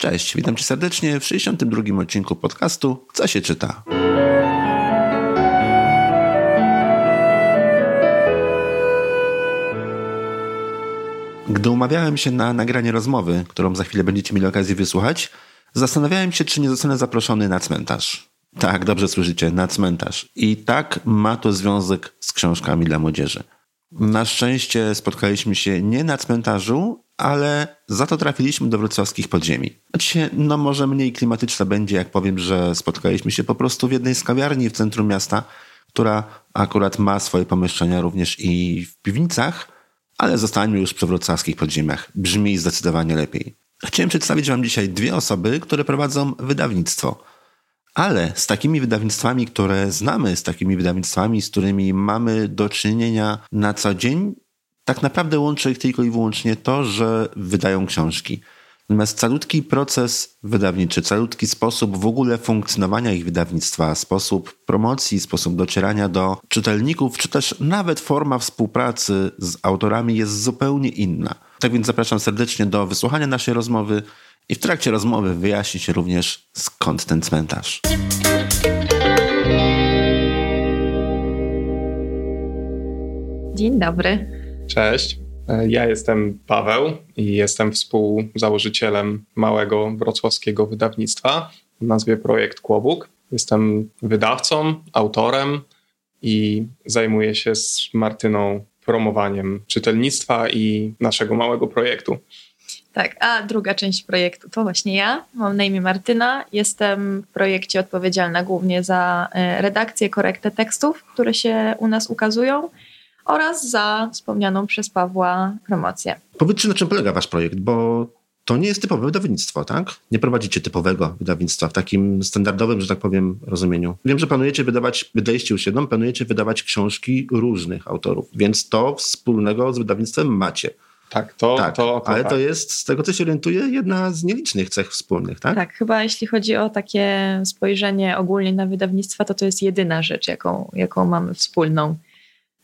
Cześć, witam cię serdecznie w 62. odcinku podcastu Co się czyta? Gdy umawiałem się na nagranie rozmowy, którą za chwilę będziecie mieli okazję wysłuchać, zastanawiałem się, czy nie zostanę zaproszony na cmentarz. Tak, dobrze słyszycie, na cmentarz. I tak ma to związek z książkami dla młodzieży. Na szczęście spotkaliśmy się nie na cmentarzu, ale za to trafiliśmy do wrocławskich podziemi. Znaczy, no może mniej klimatyczne będzie, jak powiem, że spotkaliśmy się po prostu w jednej z kawiarni w centrum miasta, która akurat ma swoje pomieszczenia również i w piwnicach, ale zostańmy już przy wrocławskich podziemiach. Brzmi zdecydowanie lepiej. Chciałem przedstawić Wam dzisiaj dwie osoby, które prowadzą wydawnictwo. Ale z takimi wydawnictwami, które znamy, z takimi wydawnictwami, z którymi mamy do czynienia na co dzień, tak naprawdę łączy ich tylko i wyłącznie to, że wydają książki. Natomiast calutki proces wydawniczy, calutki sposób w ogóle funkcjonowania ich wydawnictwa, sposób promocji, sposób docierania do czytelników, czy też nawet forma współpracy z autorami jest zupełnie inna. Tak więc zapraszam serdecznie do wysłuchania naszej rozmowy i w trakcie rozmowy wyjaśni się również skąd ten cmentarz. Dzień dobry. Cześć. E, ja jestem Paweł i jestem współzałożycielem małego wrocławskiego wydawnictwa o nazwie Projekt Kłobuk. Jestem wydawcą, autorem i zajmuję się z Martyną promowaniem czytelnictwa i naszego małego projektu. Tak, a druga część projektu to właśnie ja. Mam na imię Martyna. Jestem w projekcie odpowiedzialna głównie za e, redakcję, korektę tekstów, które się u nas ukazują oraz za wspomnianą przez Pawła promocję. Powiedzcie, na czym polega wasz projekt, bo to nie jest typowe wydawnictwo, tak? Nie prowadzicie typowego wydawnictwa w takim standardowym, że tak powiem, rozumieniu. Wiem, że planujecie wydawać, wydaliście już jedną, planujecie wydawać książki różnych autorów, więc to wspólnego z wydawnictwem macie. Tak, to, tak, to, to ale tak. to jest, z tego co się orientuję, jedna z nielicznych cech wspólnych, tak? Tak, chyba jeśli chodzi o takie spojrzenie ogólnie na wydawnictwa, to to jest jedyna rzecz, jaką, jaką mamy wspólną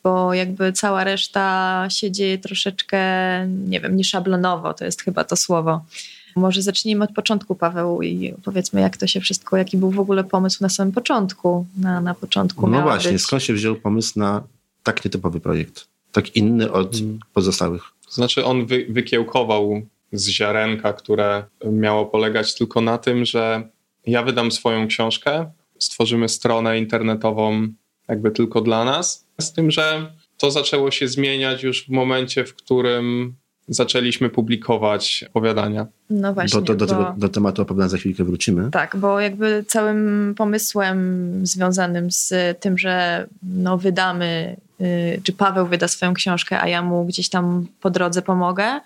bo jakby cała reszta się dzieje troszeczkę, nie wiem, nieszablonowo, to jest chyba to słowo. Może zacznijmy od początku, Paweł, i powiedzmy, jak to się wszystko, jaki był w ogóle pomysł na samym początku. Na, na początku no właśnie, być... skąd się wziął pomysł na tak nietypowy projekt? Tak inny od hmm. pozostałych. Znaczy, on wy, wykiełkował z ziarenka, które miało polegać tylko na tym, że ja wydam swoją książkę, stworzymy stronę internetową jakby tylko dla nas, z tym, że to zaczęło się zmieniać już w momencie, w którym zaczęliśmy publikować opowiadania. No właśnie. Do, do, do, tego, do tematu opowiadań za chwilkę wrócimy. Tak, bo jakby całym pomysłem związanym z tym, że no wydamy, y, czy Paweł wyda swoją książkę, a ja mu gdzieś tam po drodze pomogę,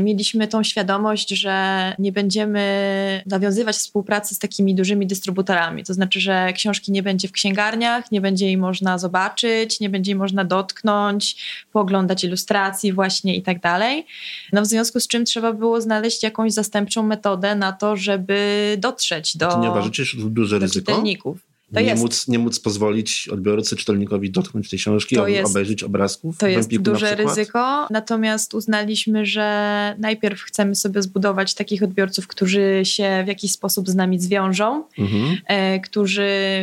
mieliśmy tą świadomość, że nie będziemy nawiązywać współpracy z takimi dużymi dystrybutorami. To znaczy, że książki nie będzie w księgarniach, nie będzie jej można zobaczyć, nie będzie jej można dotknąć, pooglądać ilustracji właśnie i tak dalej. No w związku z czym trzeba było znaleźć jakąś zastępczą metodę na to, żeby dotrzeć do, to nie uważacie, że to duże ryzyko? czytelników. To nie, jest. Móc, nie móc pozwolić odbiorcy, czytelnikowi dotknąć tej książki, to jest, obejrzeć obrazków. To jest duże ryzyko, natomiast uznaliśmy, że najpierw chcemy sobie zbudować takich odbiorców, którzy się w jakiś sposób z nami zwiążą, mhm. e, którzy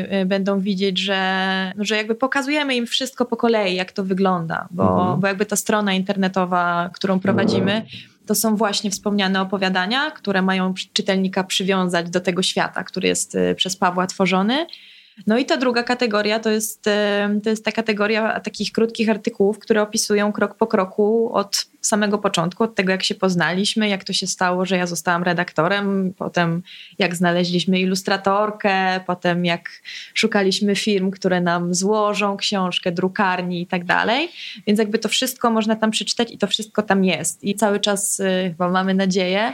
e, będą widzieć, że, że jakby pokazujemy im wszystko po kolei, jak to wygląda, bo, mhm. bo jakby ta strona internetowa, którą prowadzimy, to są właśnie wspomniane opowiadania, które mają czytelnika przywiązać do tego świata, który jest e, przez Pawła tworzony. No i ta druga kategoria to jest, to jest ta kategoria takich krótkich artykułów, które opisują krok po kroku od samego początku, od tego jak się poznaliśmy, jak to się stało, że ja zostałam redaktorem, potem jak znaleźliśmy ilustratorkę, potem jak szukaliśmy firm, które nam złożą książkę, drukarni i tak dalej. Więc jakby to wszystko można tam przeczytać i to wszystko tam jest. I cały czas y, chyba mamy nadzieję,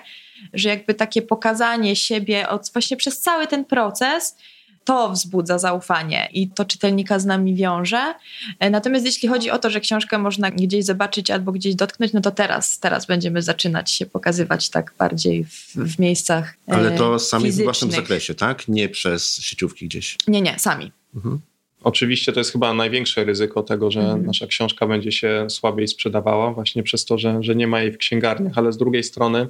że jakby takie pokazanie siebie od, właśnie przez cały ten proces to wzbudza zaufanie i to czytelnika z nami wiąże. E, natomiast jeśli chodzi o to, że książkę można gdzieś zobaczyć albo gdzieś dotknąć, no to teraz, teraz będziemy zaczynać się pokazywać tak bardziej w, w miejscach e, Ale to sami w własnym zakresie, tak? Nie przez sieciówki gdzieś. Nie, nie, sami. Mhm. Oczywiście to jest chyba największe ryzyko tego, że mhm. nasza książka będzie się słabiej sprzedawała, właśnie przez to, że, że nie ma jej w księgarniach, ale z drugiej strony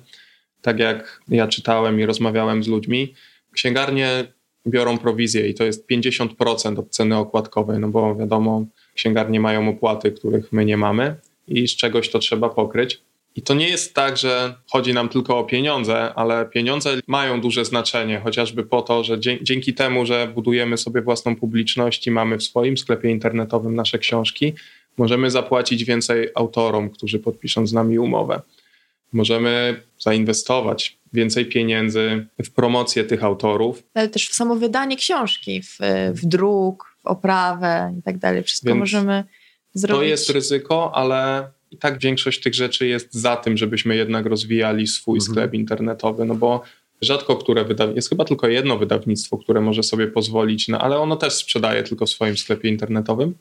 tak jak ja czytałem i rozmawiałem z ludźmi, księgarnie biorą prowizję i to jest 50% od ceny okładkowej, no bo wiadomo, księgarnie mają opłaty, których my nie mamy i z czegoś to trzeba pokryć. I to nie jest tak, że chodzi nam tylko o pieniądze, ale pieniądze mają duże znaczenie, chociażby po to, że dzięki temu, że budujemy sobie własną publiczność i mamy w swoim sklepie internetowym nasze książki, możemy zapłacić więcej autorom, którzy podpiszą z nami umowę. Możemy zainwestować więcej pieniędzy w promocję tych autorów. Ale też w samo wydanie książki, w, w druk, w oprawę i tak dalej. Wszystko Więc możemy zrobić. To jest ryzyko, ale i tak większość tych rzeczy jest za tym, żebyśmy jednak rozwijali swój mhm. sklep internetowy, no bo rzadko które wydawnictwo, jest chyba tylko jedno wydawnictwo, które może sobie pozwolić, no ale ono też sprzedaje tylko w swoim sklepie internetowym.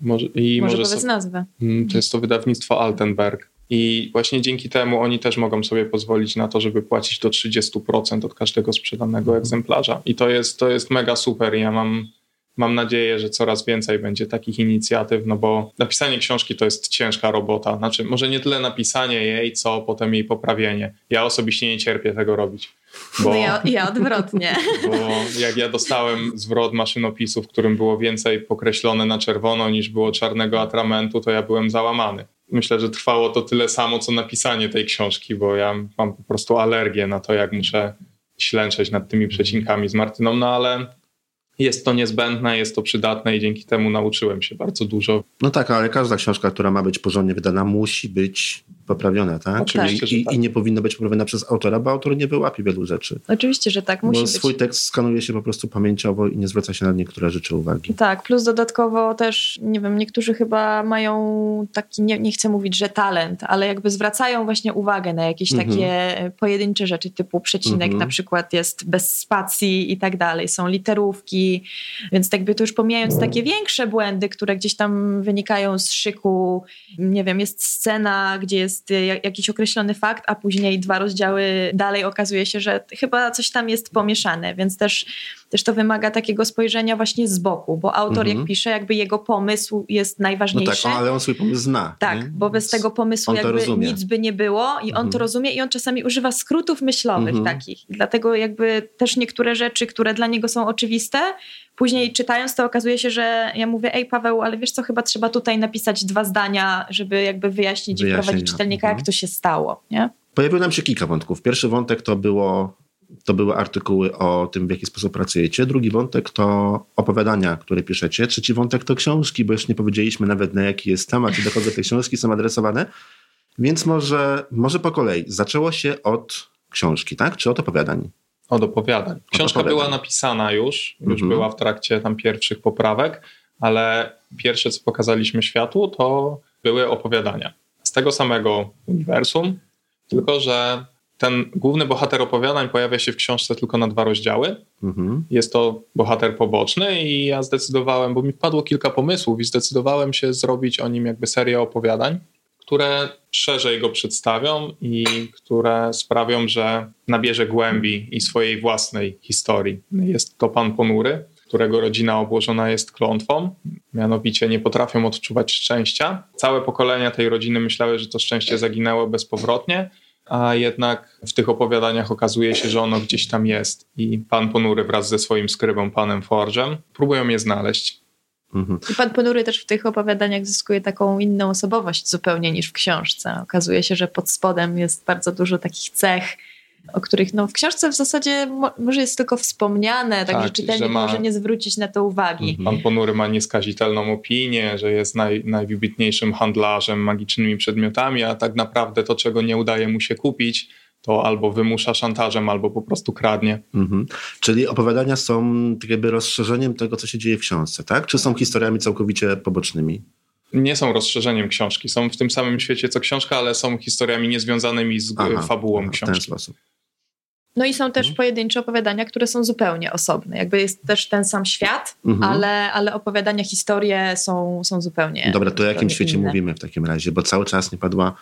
Może, i może, może powiedz so, nazwę. Mm, to jest to wydawnictwo Altenberg. I właśnie dzięki temu oni też mogą sobie pozwolić na to, żeby płacić do 30% od każdego sprzedanego mhm. egzemplarza. I to jest, to jest mega super. Ja mam Mam nadzieję, że coraz więcej będzie takich inicjatyw, no bo napisanie książki to jest ciężka robota. Znaczy, może nie tyle napisanie jej, co potem jej poprawienie. Ja osobiście nie cierpię tego robić. Bo, no ja, ja odwrotnie. Bo jak ja dostałem zwrot maszynopisu, w którym było więcej pokreślone na czerwono niż było czarnego atramentu, to ja byłem załamany. Myślę, że trwało to tyle samo, co napisanie tej książki, bo ja mam po prostu alergię na to, jak muszę ślęczeć nad tymi przecinkami z Martyną, no ale jest to niezbędne, jest to przydatne i dzięki temu nauczyłem się bardzo dużo. No tak, ale każda książka, która ma być porządnie wydana, musi być poprawiona, tak? Oczywiście, I, tak. I, nie powinna być poprawiona przez autora, bo autor nie wyłapi wielu rzeczy. Oczywiście, że tak, musi bo być. swój tekst skanuje się po prostu pamięciowo i nie zwraca się na niektóre rzeczy uwagi. Tak, plus dodatkowo też, nie wiem, niektórzy chyba mają taki, nie, nie chcę mówić, że talent, ale jakby zwracają właśnie uwagę na jakieś mhm. takie pojedyncze rzeczy, typu przecinek mhm. na przykład jest bez spacji i tak dalej, są literówki, więc jakby to już pomijając takie większe błędy, które gdzieś tam wynikają z szyku, nie wiem, jest scena, gdzie jest jest y, jakiś określony fakt, a później dwa rozdziały dalej okazuje się, że chyba coś tam jest pomieszane, więc też, też to wymaga takiego spojrzenia właśnie z boku, bo autor mhm. jak pisze, jakby jego pomysł jest najważniejszy. No tak, ale on swój pomysł zna. Tak, nie? bo bez tego pomysłu jakby rozumie. nic by nie było i on mhm. to rozumie i on czasami używa skrótów myślowych mhm. takich. Dlatego jakby też niektóre rzeczy, które dla niego są oczywiste, Później czytając to okazuje się, że ja mówię, ej Paweł, ale wiesz co, chyba trzeba tutaj napisać dwa zdania, żeby jakby wyjaśnić i prowadzić czytelnika, mhm. jak to się stało, nie? Pojawiło nam się kilka wątków. Pierwszy wątek to było to były artykuły o tym, w jaki sposób pracujecie. Drugi wątek to opowiadania, które piszecie. Trzeci wątek to książki, bo już nie powiedzieliśmy nawet na jaki jest temat i do kogo te książki są adresowane. Więc może, może po kolei. Zaczęło się od książki, tak? Czy od opowiadań? Od opowiadań. Książka od była napisana już, już mhm. była w trakcie tam pierwszych poprawek, ale pierwsze, co pokazaliśmy światu, to były opowiadania. Z tego samego uniwersum, tylko że ten główny bohater opowiadań pojawia się w książce tylko na dwa rozdziały. Mhm. Jest to bohater poboczny i ja zdecydowałem, bo mi wpadło kilka pomysłów i zdecydowałem się zrobić o nim jakby serię opowiadań które szerzej go przedstawią i które sprawią, że nabierze głębi i swojej własnej historii. Jest to pan ponury, którego rodzina obłożona jest klątwą, mianowicie nie potrafią odczuwać szczęścia. Całe pokolenia tej rodziny myślały, że to szczęście zaginęło bezpowrotnie, a jednak w tych opowiadaniach okazuje się, że ono gdzieś tam jest i pan ponury wraz ze swoim skrybą, panem Forgem, próbują je znaleźć. Mhm. I pan Ponury też w tych opowiadaniach zyskuje taką inną osobowość zupełnie niż w książce. Okazuje się, że pod spodem jest bardzo dużo takich cech, o których no, w książce w zasadzie mo może jest tylko wspomniane, tak, także czytelnik ma... może nie zwrócić na to uwagi. Mhm. Pan Ponury ma nieskazitelną opinię, że jest naj, najwybitniejszym handlarzem magicznymi przedmiotami, a tak naprawdę to, czego nie udaje mu się kupić, to albo wymusza szantażem, albo po prostu kradnie. Mhm. Czyli opowiadania są tak jakby rozszerzeniem tego, co się dzieje w książce, tak? Czy są historiami całkowicie pobocznymi? Nie są rozszerzeniem książki. Są w tym samym świecie co książka, ale są historiami niezwiązanymi z aha, fabułą aha, książki. W ten sposób. No i są też mhm. pojedyncze opowiadania, które są zupełnie osobne. Jakby jest też ten sam świat, mhm. ale, ale opowiadania, historie są, są zupełnie. Dobra, to o jakim świecie inne. mówimy w takim razie? Bo cały czas nie padła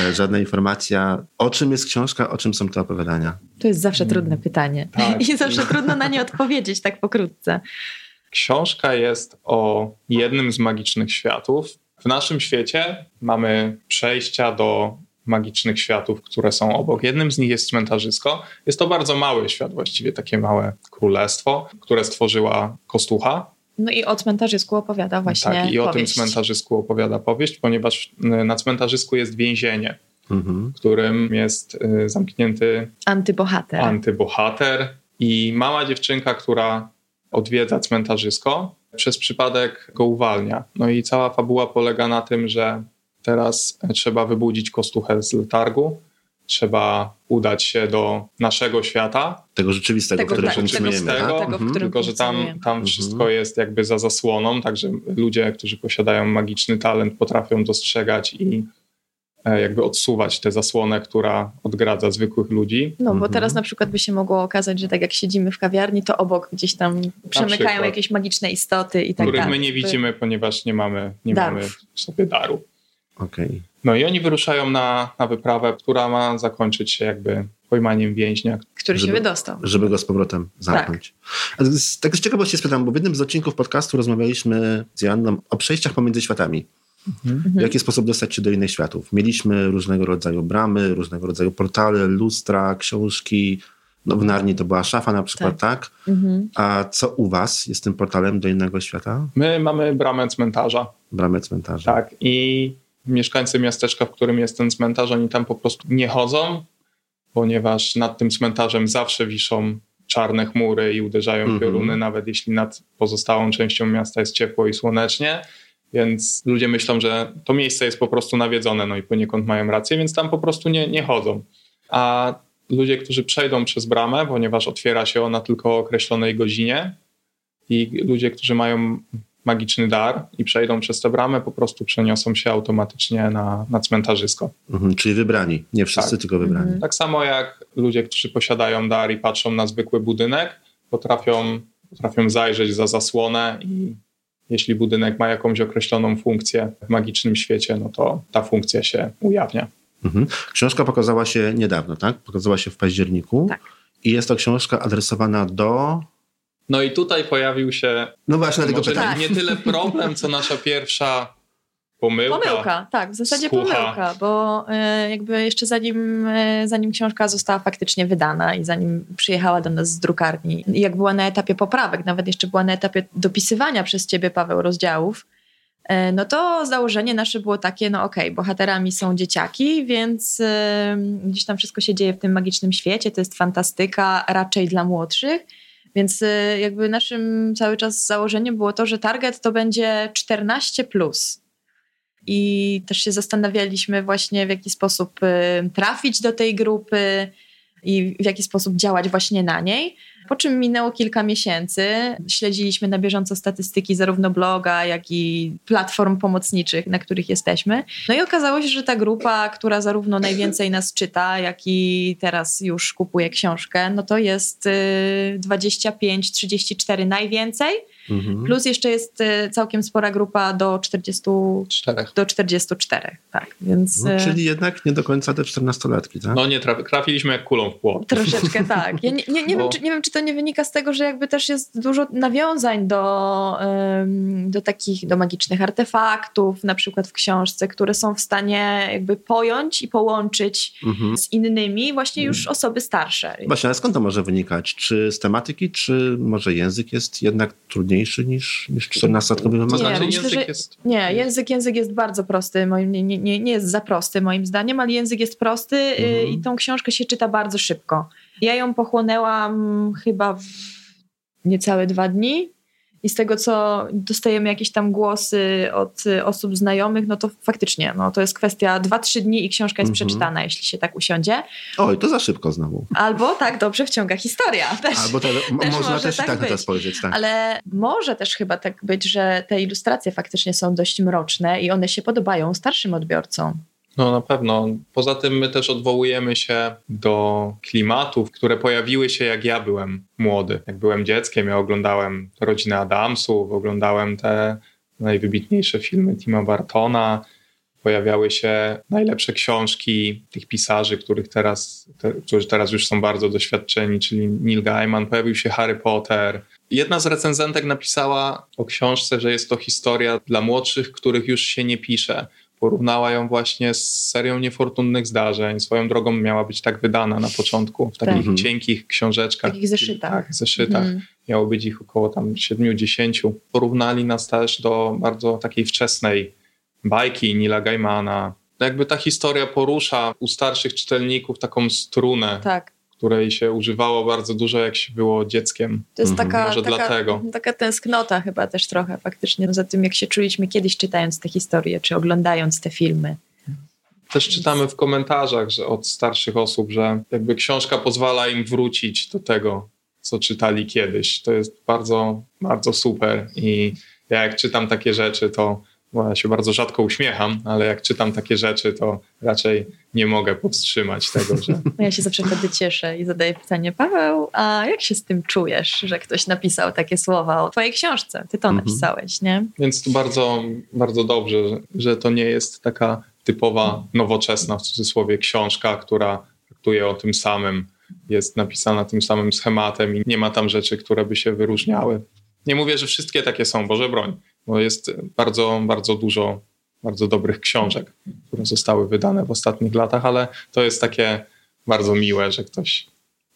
E, żadna informacja, o czym jest książka, o czym są te opowiadania. To jest zawsze trudne pytanie. Tak. I zawsze trudno na nie odpowiedzieć tak pokrótce. Książka jest o jednym z magicznych światów. W naszym świecie mamy przejścia do magicznych światów, które są obok. Jednym z nich jest cmentarzysko. Jest to bardzo mały świat, właściwie takie małe królestwo, które stworzyła Kostucha. No i o cmentarzysku opowiada właśnie Tak, i o tym powieść. cmentarzysku opowiada powieść, ponieważ na cmentarzysku jest więzienie, Mhm. w którym jest y, zamknięty Antybohater. antybohater i mała dziewczynka, która odwiedza cmentarzysko, przez przypadek go uwalnia. No i cała fabuła polega na tym, że teraz trzeba wybudzić kostuchę z letargu, trzeba udać się do naszego świata, Tego rzeczywistego, Tego, w którym tak, tego funkcjonujemy. tak? tego, tego, w Mhm. tylko że tam, tam wszystko jest jakby za zasłoną, także ludzie, którzy posiadają magiczny talent, potrafią dostrzegać i e, jakby odsuwać tę zasłonę, która odgradza zwykłych ludzi. No, bo Mhm. teraz na przykład by się mogło okazać, że tak jak siedzimy w kawiarni, to obok gdzieś tam przemykają przykład. jakieś magiczne istoty i tak których dalej. my nie widzimy, ponieważ nie mamy, nie Darów. mamy w sobie daru. Okej. No i oni wyruszają na, na wyprawę, która ma zakończyć się jakby pojmaniem więźnia. Który Żeby- się wydostał. żeby go z powrotem zamknąć. A z, tak z ciekawości spytam, bo w jednym z odcinków podcastu rozmawialiśmy z Joanną o przejściach pomiędzy światami. W jaki sposób dostać się do innych światów. Mieliśmy różnego rodzaju bramy, różnego rodzaju portale, lustra, książki. No w Narni to była szafa na przykład, tak? Mhm. A co u was jest tym portalem do innego świata? My mamy bramę cmentarza, Bramę cmentarza. tak, i mieszkańcy miasteczka, w którym jest ten cmentarz, oni tam po prostu nie chodzą, ponieważ nad tym cmentarzem zawsze wiszą czarne chmury i uderzają Mhm. pioruny, nawet jeśli nad pozostałą częścią miasta jest ciepło i słonecznie. Więc ludzie myślą, że to miejsce jest po prostu nawiedzone, no i poniekąd mają rację, więc tam po prostu nie, nie chodzą. A ludzie, którzy przejdą przez bramę, ponieważ otwiera się ona tylko o określonej godzinie, i ludzie, którzy mają magiczny dar i przejdą przez tę bramę, po prostu przeniosą się automatycznie na, na cmentarzysko. Mhm, czyli wybrani. Nie wszyscy, Tak. tylko wybrani. Mhm. Tak samo jak ludzie, którzy posiadają dar i patrzą na zwykły budynek, potrafią, potrafią zajrzeć za zasłonę i jeśli budynek ma jakąś określoną funkcję w magicznym świecie, no to ta funkcja się ujawnia. Mhm. Książka pokazała się niedawno, tak? Pokazała się w październiku. Tak. I jest to książka adresowana do... No i tutaj pojawił się No właśnie, dlatego pytam. Tak. nie tyle problem, co nasza pierwsza pomyłka. Pomyłka, tak, w zasadzie Skucha. pomyłka, bo e, jakby jeszcze zanim, e, zanim książka została faktycznie wydana i zanim przyjechała do nas z drukarni, jak była na etapie poprawek, nawet jeszcze była na etapie dopisywania przez ciebie, Paweł, rozdziałów, e, no to założenie nasze było takie, no okej, bohaterami są dzieciaki, więc e, gdzieś tam wszystko się dzieje w tym magicznym świecie, to jest fantastyka raczej dla młodszych, więc e, jakby naszym cały czas założeniem było to, że target to będzie 14 plus. I też się zastanawialiśmy właśnie w jaki sposób y, trafić do tej grupy i w jaki sposób działać właśnie na niej. Po czym minęło kilka miesięcy, śledziliśmy na bieżąco statystyki zarówno bloga, jak i platform pomocniczych, na których jesteśmy. No i okazało się, że ta grupa, która zarówno najwięcej nas czyta, jak i teraz już kupuje książkę, no to jest y, 25-34 najwięcej. Mhm. Plus jeszcze jest y, całkiem spora grupa do 40, Czterech. do 44, tak, więc No, y, czyli jednak nie do końca te czternastolatki, tak? No nie trafi, trafiliśmy jak kulą w płot. troszeczkę tak. Ja nie, nie, nie, Bo- wiem, czy, nie wiem, czy to nie wynika z tego, że jakby też jest dużo nawiązań do, do takich, do magicznych artefaktów, na przykład w książce, które są w stanie jakby pojąć i połączyć Mhm. z innymi właśnie już osoby starsze. Właśnie, ale skąd to może wynikać? Czy z tematyki, czy może język jest jednak trudniejszy niż, niż To wymagany? znaczy myślę, język że-. Nie, język, język jest bardzo prosty, moim, nie, nie, nie nie jest za prosty moim zdaniem, ale język jest prosty y, Mhm. i tą książkę się czyta bardzo szybko. Ja ją pochłonęłam chyba w niecałe dwa dni i z tego, co dostajemy jakieś tam głosy od y, osób znajomych, no to faktycznie, no to jest kwestia 2-3 dni i książka jest Mhm. przeczytana, jeśli się tak usiądzie. Oj, to za szybko znowu. Albo tak dobrze wciąga historia też. Albo te, też można może też i tak tak na to być. spojrzeć, tak. Ale może też chyba tak być, że te ilustracje faktycznie są dość mroczne i one się podobają starszym odbiorcom. No na pewno. Poza tym my też odwołujemy się do klimatów, które pojawiły się jak ja byłem młody. Jak byłem dzieckiem, ja oglądałem Rodzinę Adamsów, oglądałem te najwybitniejsze filmy Tima Bartona, pojawiały się najlepsze książki tych pisarzy, których teraz, te, którzy teraz już są bardzo doświadczeni, czyli Neil Gaiman, pojawił się Harry Potter. Jedna z recenzentek napisała o książce, że jest to historia dla młodszych, których już się nie pisze Porównała ją właśnie z serią niefortunnych zdarzeń. Swoją drogą miała być tak wydana na początku, w takich Tak. cienkich książeczkach. W takich zeszytach. Tak, zeszytach. Mhm. Miało być ich około tam 7-10. Porównali nas też do bardzo takiej wczesnej bajki Nila Gaimana. Jakby ta historia porusza u starszych czytelników taką strunę, Tak. Której się używało bardzo dużo, jak się było dzieckiem. To jest Mhm. taka, Może taka, dlatego. taka tęsknota chyba też trochę faktycznie za tym, jak się czuliśmy kiedyś czytając te historie, czy oglądając te filmy. Też czytamy w komentarzach że od starszych osób, że jakby książka pozwala im wrócić do tego, co czytali kiedyś. To jest bardzo, bardzo super. I ja jak czytam takie rzeczy, to bo ja się bardzo rzadko uśmiecham, ale jak czytam takie rzeczy, to raczej nie mogę powstrzymać tego, że No ja się zawsze wtedy cieszę i zadaję pytanie, Paweł, a jak się z tym czujesz, że ktoś napisał takie słowa o twojej książce? Ty to Mhm. napisałeś, nie? Więc to bardzo, bardzo dobrze, że, że to nie jest taka typowa, nowoczesna w cudzysłowie książka, która traktuje o tym samym, jest napisana tym samym schematem i nie ma tam rzeczy, które by się wyróżniały. Nie mówię, że wszystkie takie są, Boże broń, bo jest bardzo, bardzo dużo bardzo dobrych książek, które zostały wydane w ostatnich latach, ale to jest takie bardzo miłe, że ktoś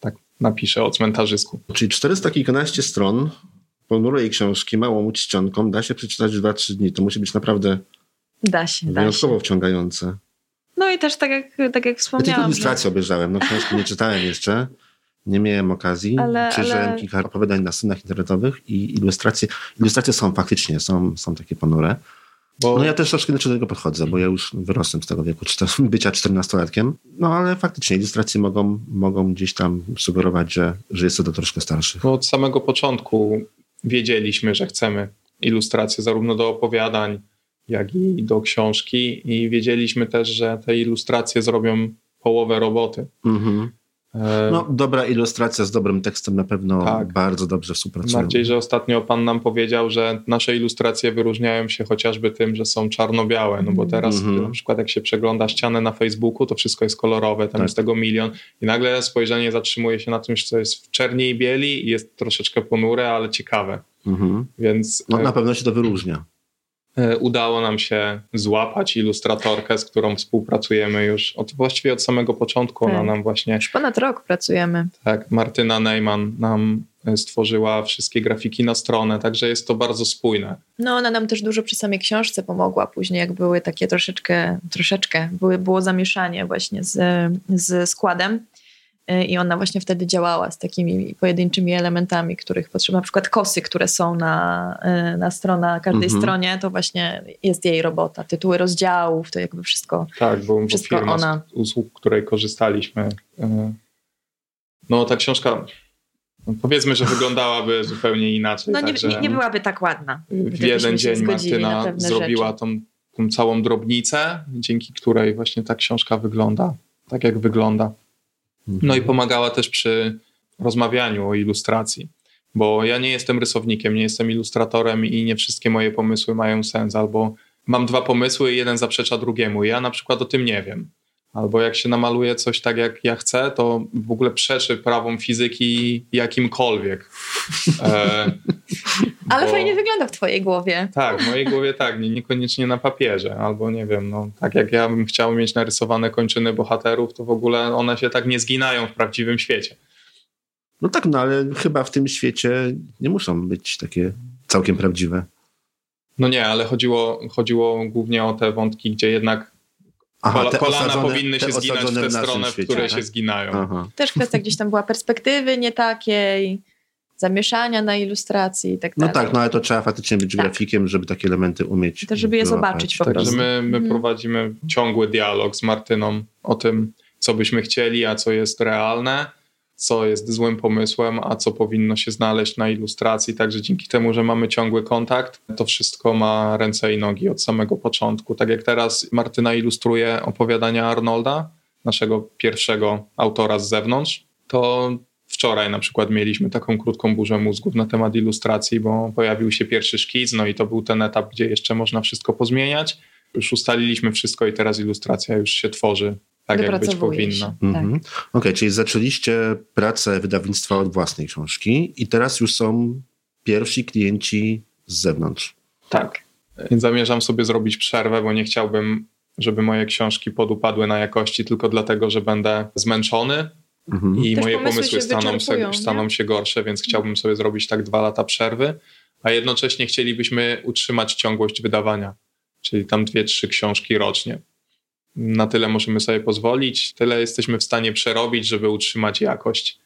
tak napisze o cmentarzysku. Czyli 400 kilkanaście stron ponurej książki, małą czcionką, da się przeczytać w 2-3 dni. To musi być naprawdę Da się, da się. wyjątkowo wciągające. No i też tak jak, tak jak Ja tylko wspomniałam, że ilustrację obejrzałem, no książki nie czytałem jeszcze. Nie miałem okazji. Ale- Przejrzałem ale- kilka opowiadań na stronach internetowych i ilustracje, ilustracje są faktycznie, są, są takie ponure. Bo No ja też troszkę do tego podchodzę, bo ja już wyrosłem z tego wieku bycia 14-latkiem. No ale faktycznie ilustracje mogą, mogą gdzieś tam sugerować, że, że jest to do troszkę starszych. No, od samego początku wiedzieliśmy, że chcemy ilustracje zarówno do opowiadań, jak i do książki i wiedzieliśmy też, że te ilustracje zrobią połowę roboty. Mhm. E, No dobra ilustracja z dobrym tekstem na pewno Tak. bardzo dobrze współpracuje. Bardziej, że ostatnio pan nam powiedział, że nasze ilustracje wyróżniają się chociażby tym, że są czarno-białe, no bo teraz Mhm. na przykład jak się przegląda ścianę na Facebooku, to wszystko jest kolorowe, tam Tak. jest tego milion i nagle spojrzenie zatrzymuje się na czymś, co jest w czerni i bieli i jest troszeczkę ponure, ale ciekawe. Mhm. Więc No e, na pewno się to wyróżnia. E, udało nam się złapać ilustratorkę, z którą współpracujemy już od, właściwie od samego początku. Ona Tak. nam właśnie, już ponad rok pracujemy. tak, Martyna Neyman nam e, stworzyła wszystkie grafiki na stronę, także jest to bardzo spójne. No ona nam też dużo przy samej książce pomogła później, jak były takie troszeczkę, troszeczkę, były, było zamieszanie właśnie z, z składem i ona właśnie wtedy działała z takimi pojedynczymi elementami, których potrzeba, na przykład kosy, które są na, y, na, strona, na każdej Mhm. stronie, to właśnie jest jej robota. Tytuły rozdziałów, to jakby wszystko. Tak, bo, bo Wszystko firma, ona. z usług, której korzystaliśmy. e, No ta książka, no, powiedzmy, że wyglądałaby zupełnie inaczej. No nie, nie, nie byłaby tak ładna. w jeden dzień Martyna zrobiła tą, tą całą drobnicę, dzięki której właśnie ta książka wygląda tak, jak wygląda. No i pomagała też przy rozmawianiu o ilustracji, bo ja nie jestem rysownikiem, nie jestem ilustratorem i nie wszystkie moje pomysły mają sens, albo mam dwa pomysły i jeden zaprzecza drugiemu. Ja na przykład o tym nie wiem. Albo jak się namaluje coś tak, jak ja chcę, to w ogóle przeczy prawom fizyki jakimkolwiek. E, Ale bo- fajnie wygląda w twojej głowie. tak, w mojej głowie tak, nie, niekoniecznie na papierze, albo nie wiem, no, tak jak ja bym chciał mieć narysowane kończyny bohaterów, to w ogóle one się tak nie zginają w prawdziwym świecie. No tak, no ale chyba w tym świecie nie muszą być takie całkiem prawdziwe. No nie, ale chodziło, chodziło głównie o te wątki, gdzie jednak kola, te kolana osadzone- powinny te się zginać w tę w stronę, w świecie, której tak? się zginają. Aha. Też kwestia gdzieś tam była perspektywy nie takiej, zamieszania na ilustracji i tak No dalej. tak, no ale to trzeba faktycznie być Tak. grafikiem, żeby takie elementy umieć. To żeby je wyłapać. zobaczyć po Także prostu. my, my Mhm. prowadzimy ciągły dialog z Martyną o tym, co byśmy chcieli, a co jest realne, co jest złym pomysłem, a co powinno się znaleźć na ilustracji. Także dzięki temu, że mamy ciągły kontakt, to wszystko ma ręce i nogi od samego początku. Tak jak teraz Martyna ilustruje opowiadania Arnolda, naszego pierwszego autora z zewnątrz, to wczoraj na przykład mieliśmy taką krótką burzę mózgów na temat ilustracji, bo pojawił się pierwszy szkic, no i to był ten etap, gdzie jeszcze można wszystko pozmieniać. Już ustaliliśmy wszystko i teraz ilustracja już się tworzy tak, jak być się. powinna. Mhm. Okej, czyli zaczęliście pracę wydawnictwa od własnej książki i teraz już są pierwsi klienci z zewnątrz. Tak. Więc zamierzam sobie zrobić przerwę, bo nie chciałbym żeby moje książki podupadły na jakości tylko dlatego, że będę zmęczony mhm. i Też moje pomysły, pomysły staną, się, staną się gorsze, więc chciałbym sobie zrobić tak dwa lata przerwy, a jednocześnie chcielibyśmy utrzymać ciągłość wydawania, czyli tam dwie, trzy książki rocznie. Na tyle możemy sobie pozwolić, tyle jesteśmy w stanie przerobić, żeby utrzymać jakość.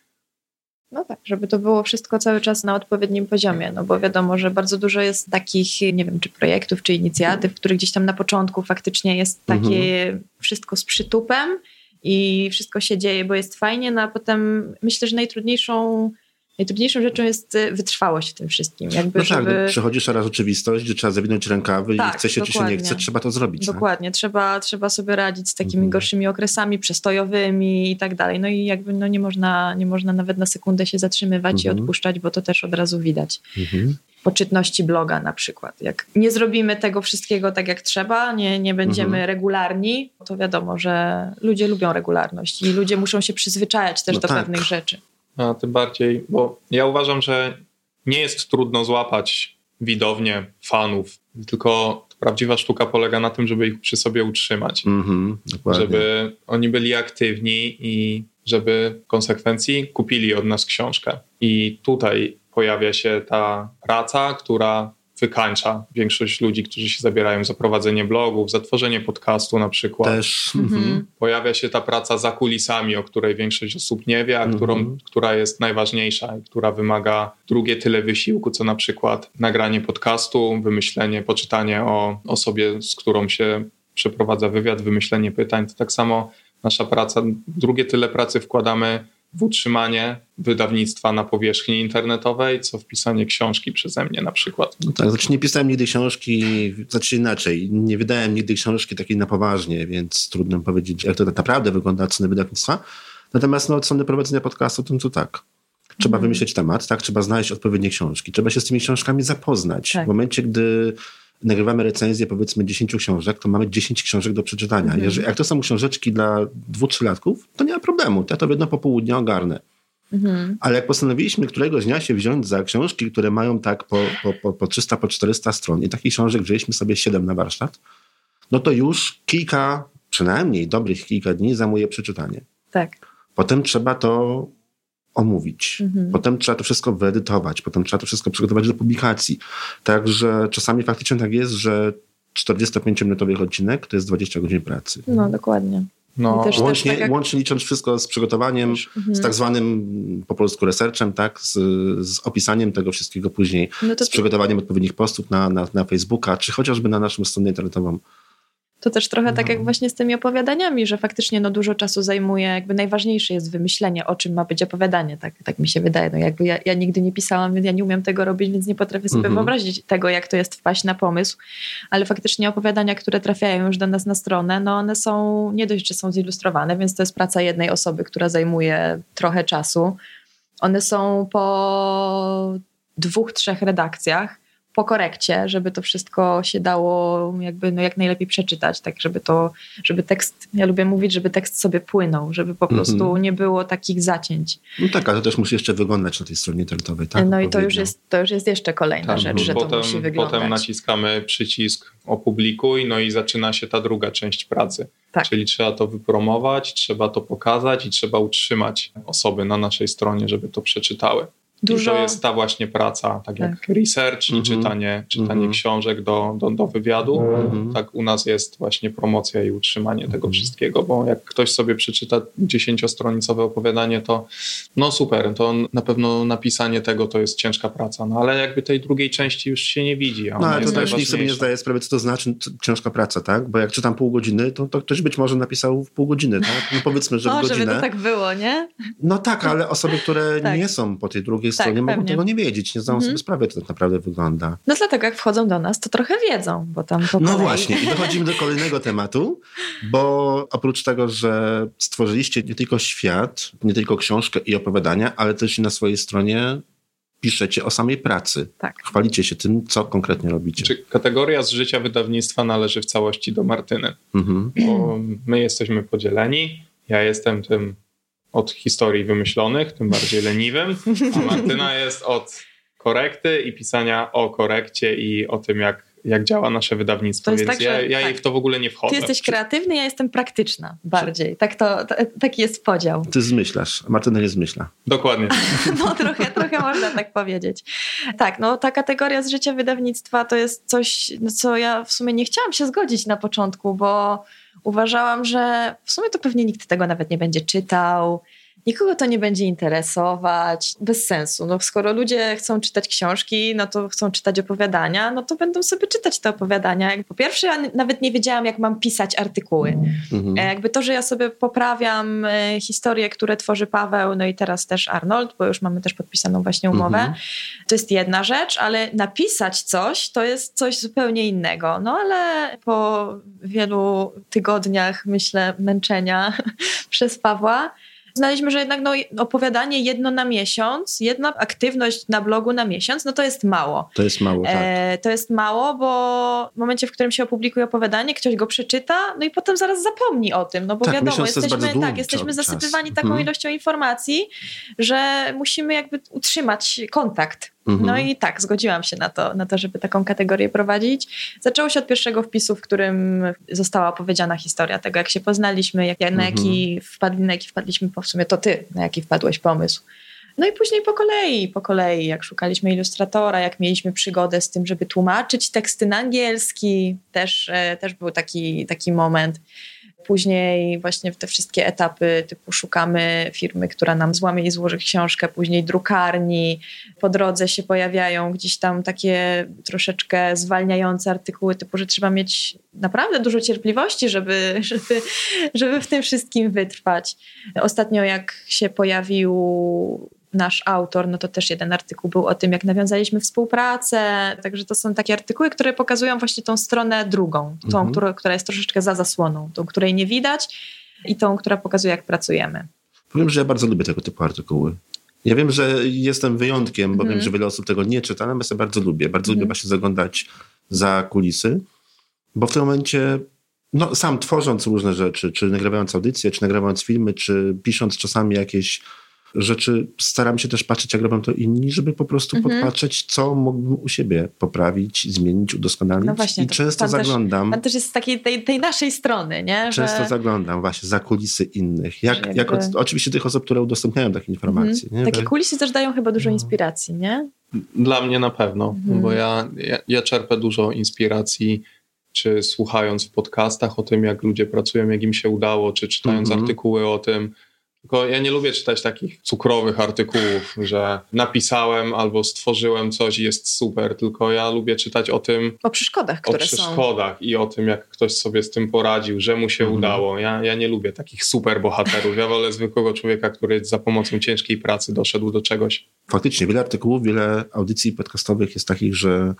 No tak, żeby to było wszystko cały czas na odpowiednim poziomie, no bo wiadomo, że bardzo dużo jest takich, nie wiem, czy projektów, czy inicjatyw, których gdzieś tam na początku faktycznie jest takie mhm. wszystko z przytupem i wszystko się dzieje, bo jest fajnie, no a potem myślę, że najtrudniejszą najtrudniejszą rzeczą jest y, wytrwałość w tym wszystkim. Jakby, no tak, żeby... przychodzi szara rzeczywistość, gdzie trzeba zawinąć rękawy tak, i chce się dokładnie. czy się nie chce, trzeba to zrobić. Dokładnie, tak? trzeba, trzeba sobie radzić z takimi mhm. gorszymi okresami przestojowymi i tak dalej. No i jakby no nie, można, nie można nawet na sekundę się zatrzymywać mhm. i odpuszczać, bo to też od razu widać. Mhm poczytności bloga na przykład. Jak nie zrobimy tego wszystkiego tak jak trzeba, nie, nie będziemy mhm. regularni, to wiadomo, że ludzie lubią regularność i ludzie muszą się przyzwyczajać też no do tak. pewnych rzeczy. A tym bardziej, bo ja uważam, że nie jest trudno złapać widownię, fanów, tylko prawdziwa sztuka polega na tym, żeby ich przy sobie utrzymać. Mm-hmm, żeby oni byli aktywni i żeby w konsekwencji kupili od nas książkę. I tutaj pojawia się ta praca, która wykańcza większość ludzi, którzy się zabierają za prowadzenie blogów, za tworzenie podcastu na przykład. Też. Mhm. mhm. Pojawia się ta praca za kulisami, o której większość osób nie wie, a mhm. którą, która jest najważniejsza i która wymaga drugie tyle wysiłku, co na przykład nagranie podcastu, wymyślenie, poczytanie o osobie, z którą się przeprowadza wywiad, wymyślenie pytań. To tak samo nasza praca, drugie tyle pracy wkładamy w utrzymanie wydawnictwa na powierzchni internetowej, co wpisanie książki przeze mnie na przykład. No tak, znaczy nie pisałem nigdy książki, znaczy inaczej, nie wydałem nigdy książki takiej na poważnie, więc trudno powiedzieć, jak to tak naprawdę wygląda od strony wydawnictwa. Natomiast no, od strony prowadzenia podcastu, to, to tak. Trzeba mm. wymyśleć temat, tak? Trzeba znaleźć odpowiednie książki. Trzeba się z tymi książkami zapoznać. Tak. W momencie, gdy nagrywamy recenzję powiedzmy 10 książek, to mamy 10 książek do przeczytania. Mhm. Jeżeli, jak to są książeczki dla dwóch, trzylatków, to nie ma problemu. Ja to w jedno popołudnie ogarnę. Mhm. Ale jak postanowiliśmy któregoś dnia się wziąć za książki, które mają tak po, po, po, po 300, po 400 stron i takich książek wzięliśmy sobie 7 na warsztat, no to już kilka, przynajmniej dobrych kilka dni zajmuje przeczytanie. Tak. Potem trzeba to omówić. Mhm. Potem trzeba to wszystko wyedytować, potem trzeba to wszystko przygotować do publikacji. Także czasami faktycznie tak jest, że 45-minutowy odcinek to jest 20 godzin pracy. No, dokładnie. No, też, łącznie, też tak jak... łącznie licząc wszystko z przygotowaniem, mhm. z tak zwanym po polsku researchem, tak, z, z opisaniem tego wszystkiego później, no z przygotowaniem odpowiednich postów na, na, na Facebooka, czy chociażby na naszą stronę internetową. To też trochę tak jak no. właśnie z tymi opowiadaniami, że faktycznie no, dużo czasu zajmuje, jakby najważniejsze jest wymyślenie, o czym ma być opowiadanie, tak, tak mi się wydaje. No, jakby ja, ja nigdy nie pisałam, więc ja nie umiem tego robić, więc nie potrafię sobie mhm. wyobrazić tego, jak to jest wpaść na pomysł, ale faktycznie opowiadania, które trafiają już do nas na stronę, no one są, nie dość, że są zilustrowane, więc to jest praca jednej osoby, która zajmuje trochę czasu. One są po dwóch, trzech redakcjach, po korekcie, żeby to wszystko się dało jakby no jak najlepiej przeczytać, tak żeby to, żeby tekst, ja lubię mówić, żeby tekst sobie płynął, żeby po prostu mm -hmm. nie było takich zacięć. No tak, ale to też musi jeszcze wyglądać na tej stronie internetowej, tak? No i to już, jest, to już jest jeszcze kolejna tak, rzecz, że potem, to musi wyglądać. Potem naciskamy przycisk opublikuj, no i zaczyna się ta druga część pracy. Tak. Czyli trzeba to wypromować, trzeba to pokazać i trzeba utrzymać osoby na naszej stronie, żeby to przeczytały. Dużo... I to jest ta właśnie praca, tak, jak tak. research i mm -hmm. czytanie, czytanie mm -hmm. książek do, do, do wywiadu. Mm -hmm. Tak u nas jest właśnie promocja i utrzymanie tego mhm. wszystkiego, bo jak ktoś sobie przeczyta dziesięciostronicowe opowiadanie, to no super, to na pewno napisanie tego to jest ciężka praca, no ale jakby tej drugiej części już się nie widzi. no ale to też nikt sobie nie zdaje sprawy, co to znaczy ciężka praca, tak? Bo jak czytam pół godziny, to, to ktoś być może napisał w pół godziny, tak? No powiedzmy, że w godzinę. żeby to tak było, nie? No tak, ale osoby, które tak. nie są po tej drugiej drugiej tak, stronie mogą tego nie wiedzieć, nie zdają mhm. sobie sprawy, jak to tak naprawdę wygląda. No dlatego jak wchodzą do nas, to trochę wiedzą, bo tam po No kolei... właśnie i dochodzimy do kolejnego tematu, bo oprócz tego, że stworzyliście nie tylko świat, nie tylko książkę i opowiadania, ale też i na swojej stronie piszecie o samej pracy. Tak. Chwalicie się tym, co konkretnie robicie. Czy kategoria z życia wydawnictwa należy w całości do Martyny? Mhm. Bo my jesteśmy podzieleni. Ja jestem tym od historii wymyślonych, tym bardziej leniwym, a Martyna jest od korekty i pisania o korekcie i o tym, jak jak działa nasze wydawnictwo, więc tak, ja, ja tak. w to w ogóle nie wchodzę. Ty jesteś kreatywny, ja jestem praktyczna bardziej. Tak to, to, taki jest podział. Ty zmyślasz, a Martyna nie zmyśla. Dokładnie. no trochę, trochę można tak powiedzieć. Tak, no ta kategoria z życia wydawnictwa to jest coś, no, co ja w sumie nie chciałam się zgodzić na początku, bo uważałam, że w sumie to pewnie nikt tego nawet nie będzie czytał nikogo to nie będzie interesować, bez sensu. No, skoro ludzie chcą czytać książki, no to chcą czytać opowiadania, no to będą sobie czytać te opowiadania. Po pierwsze, ja nawet nie wiedziałam, jak mam pisać artykuły. Mhm. E, jakby to, że ja sobie poprawiam e, historie, które tworzy Paweł, no i teraz też Arnold, bo już mamy też podpisaną właśnie umowę, mhm. to jest jedna rzecz, ale napisać coś to jest coś zupełnie innego. No ale po wielu tygodniach, myślę, męczenia przez Pawła, Znaliśmy, że jednak no, opowiadanie jedno na miesiąc, jedna aktywność na blogu na miesiąc, no to jest mało. To jest mało, tak. E, to jest mało, bo w momencie, w którym się opublikuje opowiadanie, ktoś go przeczyta, no i potem zaraz zapomni o tym, no bo tak, wiadomo, jesteśmy, tak, jesteśmy zasypywani taką hmm. ilością informacji, że musimy jakby utrzymać kontakt Mhm. No i tak, zgodziłam się na to, na to, żeby taką kategorię prowadzić. Zaczęło się od pierwszego wpisu, w którym została opowiedziana historia tego, jak się poznaliśmy, jak, na, jaki mhm. wpadli, na jaki wpadliśmy, w sumie to ty, na jaki wpadłeś pomysł. No i później po kolei, po kolei, jak szukaliśmy ilustratora, jak mieliśmy przygodę z tym, żeby tłumaczyć teksty na angielski, też, e, też był taki, taki moment. Później właśnie w te wszystkie etapy typu szukamy firmy, która nam złamie i złoży książkę, później drukarni. Po drodze się pojawiają gdzieś tam takie troszeczkę zwalniające artykuły typu, że trzeba mieć naprawdę dużo cierpliwości, żeby, żeby, żeby w tym wszystkim wytrwać. Ostatnio jak się pojawił nasz autor, no to też jeden artykuł był o tym, jak nawiązaliśmy współpracę. Także to są takie artykuły, które pokazują właśnie tą stronę drugą, tą, mhm. która, która jest troszeczkę za zasłoną, tą, której nie widać i tą, która pokazuje, jak pracujemy. Powiem, że ja bardzo lubię tego typu artykuły. Ja wiem, że jestem wyjątkiem, bo wiem, mhm. że wiele osób tego nie czyta, ale ja bardzo lubię. Bardzo lubię mhm. właśnie zaglądać za kulisy, bo w tym momencie no, sam tworząc różne rzeczy, czy nagrywając audycje, czy nagrywając filmy, czy pisząc czasami jakieś rzeczy staram się też patrzeć, jak robią to inni, żeby po prostu mhm. podpatrzeć, co mógłbym u siebie poprawić, zmienić, udoskonalić. No właśnie, I często pan zaglądam. Też, pan też jest z takiej tej, tej naszej strony, nie? Często że... zaglądam właśnie za kulisy innych. Jak, jakby... jak od, oczywiście tych osób, które udostępniają takie informacje. Mhm. Takie kulisy też dają chyba dużo no. inspiracji, nie? Dla mnie na pewno, mhm. bo ja, ja, ja czerpię dużo inspiracji czy słuchając w podcastach o tym, jak ludzie pracują, jak im się udało, czy czytając mhm. artykuły o tym, tylko ja nie lubię czytać takich cukrowych artykułów, że napisałem albo stworzyłem coś i jest super, tylko ja lubię czytać o tym. O przeszkodach, które są. O przeszkodach są. i o tym, jak ktoś sobie z tym poradził, że mu się mhm. udało. Ja, ja nie lubię takich super bohaterów. Ja wolę zwykłego człowieka, który za pomocą ciężkiej pracy doszedł do czegoś. Faktycznie, wiele artykułów, wiele audycji podcastowych jest takich, że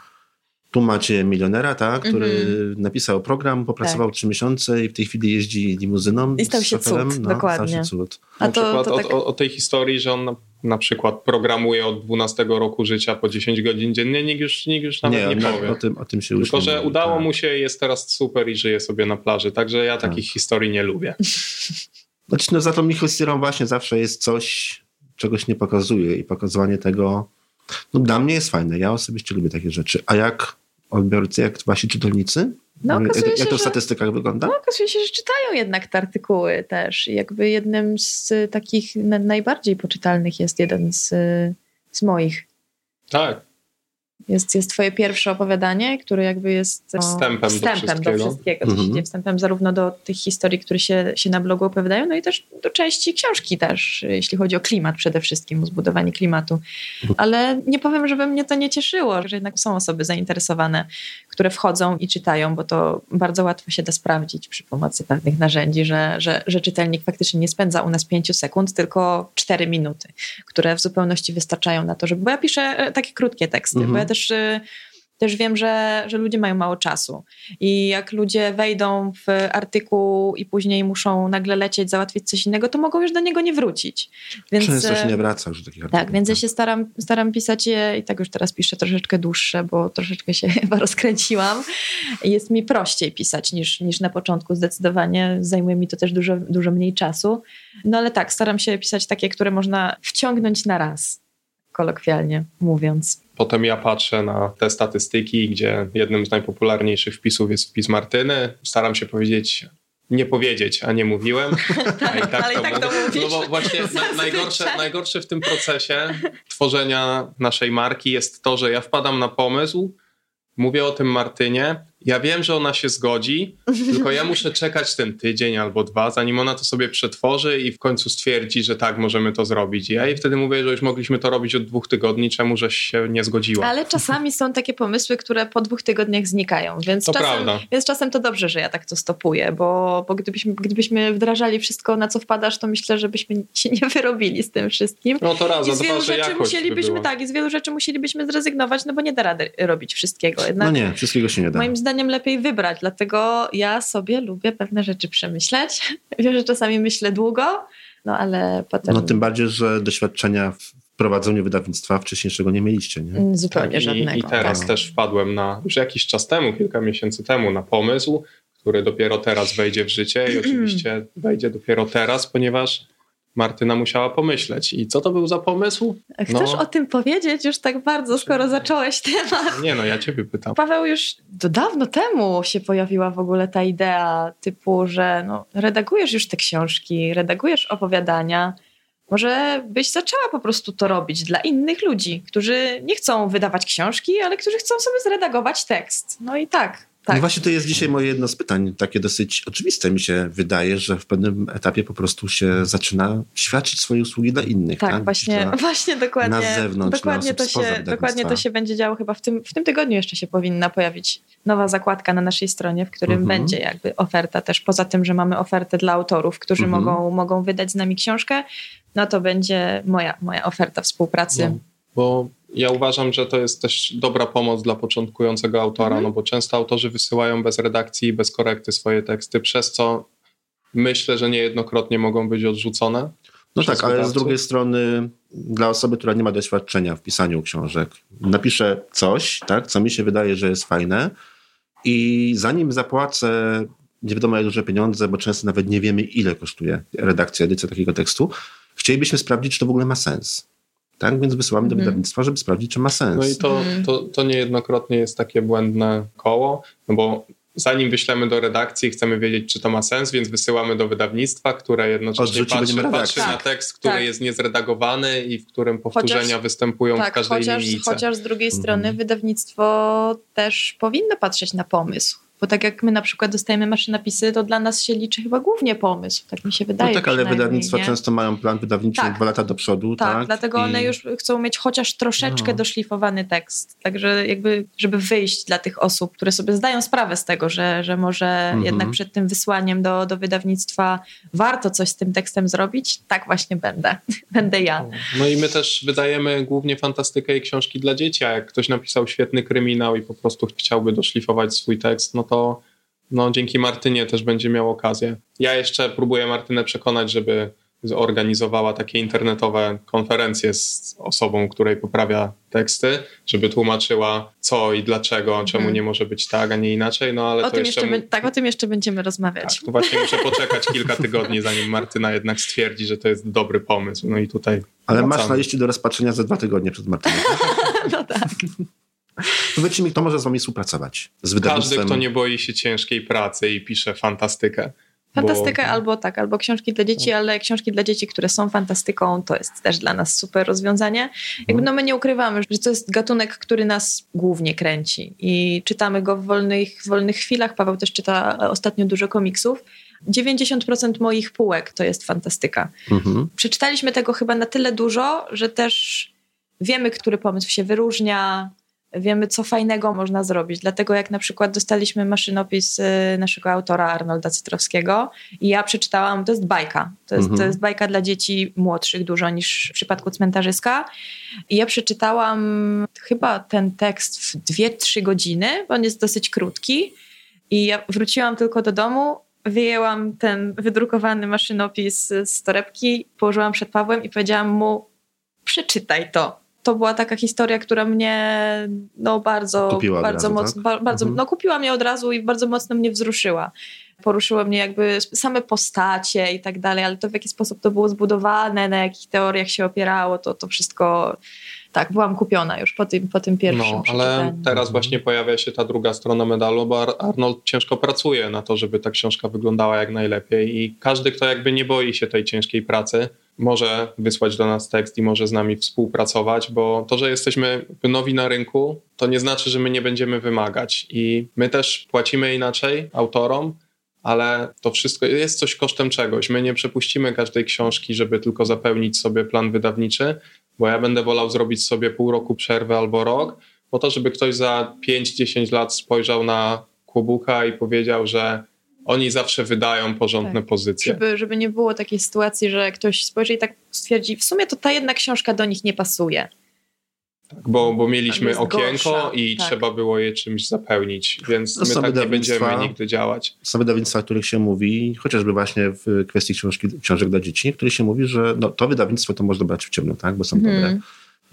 tu macie milionera, tak, który mm-hmm. napisał program, popracował trzy tak. miesiące i w tej chwili jeździ limuzyną. I stał się cud, no, dokładnie. Stał się cud. A na to, przykład to tak... o, o, tej historii, że on na, na, przykład programuje od 12 roku życia po 10 godzin dziennie, nikt już, nikt już nawet nie, nie powie. O tym, o tym się już Tylko, że mówi, udało tak. mu się, jest teraz super i żyje sobie na plaży. Także ja tak. takich historii nie lubię. Znaczy, no za tą historią właśnie zawsze jest coś, czegoś nie pokazuje i pokazywanie tego no dla mnie jest fajne. Ja osobiście lubię takie rzeczy. A jak odbiorcy, jak wasi czytelnicy? No, jak, jak to w statystykach wygląda? No, okazuje się, że czytają jednak te artykuły też. I jakby jednym z takich najbardziej poczytalnych jest jeden z, z moich. Tak. Jest, jest twoje pierwsze opowiadanie, które jakby jest no, wstępem, wstępem do wszystkiego. Do wszystkiego mhm. Wstępem zarówno do tych historii, które się, się na blogu opowiadają, no i też do części książki też, jeśli chodzi o klimat przede wszystkim, o zbudowanie klimatu. Ale nie powiem, żeby mnie to nie cieszyło, że jednak są osoby zainteresowane, które wchodzą i czytają, bo to bardzo łatwo się da sprawdzić przy pomocy pewnych narzędzi, że, że, że czytelnik faktycznie nie spędza u nas pięciu sekund, tylko cztery minuty, które w zupełności wystarczają na to, żeby... Bo ja piszę e, takie krótkie teksty, bo ja też, y, też wiem, że, że ludzie mają mało czasu. I jak ludzie wejdą w artykuł i później muszą nagle lecieć, załatwić coś innego, to mogą już do niego nie wrócić. Więc, Często się nie wraca już do takich artykułów. Tak, więc ja się staram, staram pisać je i tak już teraz piszę troszeczkę dłuższe, bo troszeczkę się chyba rozkręciłam. Jest mi prościej pisać niż, niż na początku zdecydowanie. Zajmuje mi to też dużo, dużo mniej czasu. No ale tak, staram się pisać takie, które można wciągnąć na raz kolokwialnie mówiąc. Potem ja patrzę na te statystyki, gdzie jednym z najpopularniejszych wpisów jest wpis Martyny. Staram się powiedzieć, nie powiedzieć, a nie mówiłem. a i tak ale to, i tak to mówisz. No bo właśnie na, najgorsze, najgorsze w tym procesie tworzenia naszej marki jest to, że ja wpadam na pomysł, mówię o tym Martynie, ja wiem, że ona się zgodzi, tylko ja muszę czekać ten tydzień albo dwa, zanim ona to sobie przetworzy i w końcu stwierdzi, że tak, możemy to zrobić. I ja jej wtedy mówię, że już mogliśmy to robić od dwóch tygodni, czemu żeś się nie zgodziła. Ale czasami są takie pomysły, które po dwóch tygodniach znikają, więc, to czasem, prawda. więc czasem to dobrze, że ja tak to stopuję, bo, bo gdybyśmy, gdybyśmy wdrażali wszystko, na co wpadasz, to myślę, że byśmy się nie wyrobili z tym wszystkim. No to raz, I z wielu rzeczy musielibyśmy, by tak, i z wielu rzeczy musielibyśmy zrezygnować, no bo nie da rady robić wszystkiego. Jednak no nie, wszystkiego się nie da. Moim zdaniem lepiej wybrać, dlatego ja sobie lubię pewne rzeczy przemyśleć. Wiem, że czasami myślę długo, no ale potem... No tym bardziej, że doświadczenia w prowadzeniu wydawnictwa wcześniejszego nie mieliście, nie? Mm, zupełnie tak, żadnego. I, I, teraz tak. też wpadłem na, już jakiś czas temu, kilka miesięcy temu, na pomysł, który dopiero teraz wejdzie w życie i oczywiście wejdzie dopiero teraz, ponieważ Martyna musiała pomyśleć. I co to był za pomysł? Chcesz no, o tym powiedzieć już tak bardzo, skoro zacząłeś temat? Nie no, ja ciebie pytam. Paweł, już do dawno temu się pojawiła w ogóle ta idea typu, że no, redagujesz już te książki, redagujesz opowiadania, może byś zaczęła po prostu to robić dla innych ludzi, którzy nie chcą wydawać książki, ale którzy chcą sobie zredagować tekst. No i tak, tak. I właśnie to jest dzisiaj moje jedno z pytań, takie dosyć oczywiste mi się wydaje, że w pewnym etapie po prostu się zaczyna świadczyć swoje usługi dla innych. Tak, tak? właśnie, dla, właśnie dokładnie. Na zewnątrz, dokładnie, to się, dokładnie to się będzie działo chyba w tym, w tym tygodniu jeszcze się powinna pojawić nowa zakładka na naszej stronie, w którym mhm. będzie jakby oferta też, poza tym, że mamy ofertę dla autorów, którzy mhm. mogą, mogą wydać z nami książkę, no to będzie moja, moja oferta współpracy. No, bo ja uważam, że to jest też dobra pomoc dla początkującego autora, mm. no bo często autorzy wysyłają bez redakcji i bez korekty swoje teksty, przez co myślę, że niejednokrotnie mogą być odrzucone. No tak, ale z drugiej strony dla osoby, która nie ma doświadczenia w pisaniu książek, napiszę coś, tak, co mi się wydaje, że jest fajne i zanim zapłacę nie wiadomo jak duże pieniądze, bo często nawet nie wiemy ile kosztuje redakcja, edycja takiego tekstu, chcielibyśmy sprawdzić, czy to w ogóle ma sens. Tak? Więc wysyłamy do mhm. wydawnictwa, żeby sprawdzić, czy ma sens. No i to, mhm. to, to niejednokrotnie jest takie błędne koło, no bo zanim wyślemy do redakcji, chcemy wiedzieć, czy to ma sens, więc wysyłamy do wydawnictwa, które jednocześnie patrzy, patrzy tak, na tekst, który tak. jest niezredagowany i w którym powtórzenia chociaż, występują tak, w każdej chociaż, linijce. Chociaż z drugiej strony mhm. wydawnictwo też powinno patrzeć na pomysł. Bo tak jak my na przykład dostajemy maszynopisy, to dla nas się liczy chyba głównie pomysł, tak mi się wydaje. No tak, ale wydawnictwa nie? często mają plan wydawniczy tak. dwa lata do przodu. Tak, tak? dlatego I... one już chcą mieć chociaż troszeczkę no. doszlifowany tekst. Także jakby, żeby wyjść dla tych osób, które sobie zdają sprawę z tego, że, że może mhm. jednak przed tym wysłaniem do, do wydawnictwa warto coś z tym tekstem zrobić, tak właśnie będę. będę ja. No i my też wydajemy głównie fantastykę i książki dla dzieci, a jak ktoś napisał świetny kryminał i po prostu chciałby doszlifować swój tekst, no to no, dzięki Martynie też będzie miał okazję. Ja jeszcze próbuję Martynę przekonać, żeby zorganizowała takie internetowe konferencje z osobą, której poprawia teksty, żeby tłumaczyła co i dlaczego, czemu hmm. nie może być tak, a nie inaczej, no ale o to tym jeszcze... jeszcze tak, o tym jeszcze będziemy rozmawiać. Tak, to właśnie muszę poczekać kilka tygodni, zanim Martyna jednak stwierdzi, że to jest dobry pomysł. No i tutaj... Ale wracamy. masz na liście do rozpatrzenia za dwa tygodnie przed Martyną. no tak. Powiedzcie mi, kto może z wami współpracować? Z wydawnictwem? Każdy, kto nie boi się ciężkiej pracy i pisze fantastykę. Fantastykę bo... albo tak, albo książki dla dzieci, ale książki dla dzieci, które są fantastyką, to jest też dla nas super rozwiązanie. Jakby no my nie ukrywamy, że to jest gatunek, który nas głównie kręci i czytamy go w wolnych, w wolnych chwilach. Paweł też czyta ostatnio dużo komiksów. 90% moich półek to jest fantastyka. Mhm. Przeczytaliśmy tego chyba na tyle dużo, że też wiemy, który pomysł się wyróżnia, wiemy, co fajnego można zrobić. Dlatego jak na przykład dostaliśmy maszynopis y, naszego autora Arnolda Cytrowskiego i ja przeczytałam, to jest bajka. To jest, mhm. to jest bajka dla dzieci młodszych dużo niż w przypadku cmentarzyska. I ja przeczytałam chyba ten tekst w 2-3 godziny, bo on jest dosyć krótki. I ja wróciłam tylko do domu, wyjęłam ten wydrukowany maszynopis z torebki, położyłam przed Pawłem i powiedziałam mu, przeczytaj to to była taka historia, która mnie no, bardzo, Kupiła bardzo razu, mocno, tak? ba, bardzo, Mhm. no, kupiła mnie od razu i bardzo mocno mnie wzruszyła. Poruszyło mnie jakby same postacie i tak dalej, ale to w jaki sposób to było zbudowane, na jakich teoriach się opierało, to, to wszystko tak, byłam kupiona już po tym, po tym pierwszym No, ale teraz właśnie pojawia się ta druga strona medalu, bo Ar- Arnold ciężko pracuje na to, żeby ta książka wyglądała jak najlepiej i każdy, kto jakby nie boi się tej ciężkiej pracy, może wysłać do nas tekst i może z nami współpracować, bo to, że jesteśmy nowi na rynku, to nie znaczy, że my nie będziemy wymagać i my też płacimy inaczej autorom, ale to wszystko jest coś kosztem czegoś. My nie przepuścimy każdej książki, żeby tylko zapełnić sobie plan wydawniczy, bo ja będę wolał zrobić sobie pół roku przerwy albo rok, po to, żeby ktoś za 5-10 lat spojrzał na Kłobuka i powiedział, że oni zawsze wydają porządne Tak. pozycje. Żeby, żeby nie było takiej sytuacji, że ktoś spojrzy i tak stwierdzi, w sumie to ta jedna książka do nich nie pasuje. Tak, bo, bo mieliśmy okienko gorsza, i tak. trzeba było je czymś zapełnić, więc No my tak nie będziemy nigdy działać. Są wydawnictwa, o których się mówi, chociażby właśnie w kwestii książki, książek dla dzieci, w których się mówi, że no, to wydawnictwo to można brać w ciemno, tak? bo są dobre.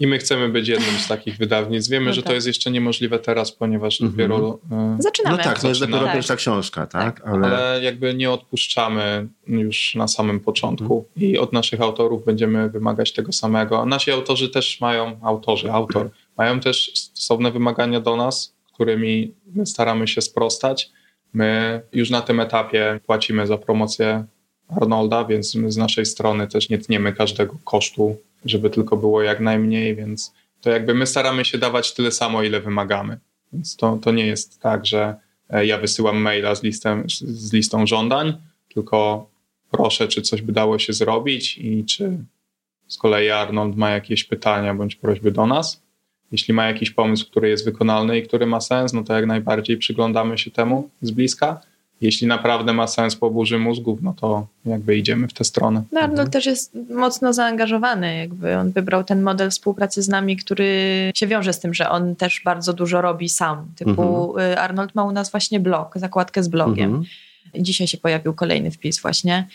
Mhm. I my chcemy być jednym z takich wydawnictw. Wiemy, No że tak. to jest jeszcze niemożliwe teraz, ponieważ Mhm. dopiero... e, Zaczynamy. No tak, to jest dopiero Zaczynamy. pierwsza książka, tak? Ale, ale jakby nie odpuszczamy już na samym początku i od naszych autorów będziemy wymagać tego samego. Nasi autorzy też mają, autorzy, autor, mają też stosowne wymagania do nas, którymi my staramy się sprostać. My już na tym etapie płacimy za promocję Arnolda, więc my z naszej strony też nie tniemy każdego kosztu, żeby tylko było jak najmniej, więc to jakby my staramy się dawać tyle samo, ile wymagamy. Więc to, to nie jest tak, że e, ja wysyłam maila z, listem, z listą żądań, tylko proszę, czy coś by dało się zrobić i czy z kolei Arnold ma jakieś pytania bądź prośby do nas. Jeśli ma jakiś pomysł, który jest wykonalny i który ma sens, no to jak najbardziej przyglądamy się temu z bliska. Jeśli naprawdę ma sens po burzy mózgów, no to jakby idziemy w tę stronę. No, Arnold też jest mocno zaangażowany, jakby on wybrał ten model współpracy z nami, który się wiąże z tym, że on też bardzo dużo robi sam. Typu y, Arnold ma u nas właśnie blog, zakładkę z blogiem. Mhm. Dzisiaj się pojawił kolejny wpis właśnie.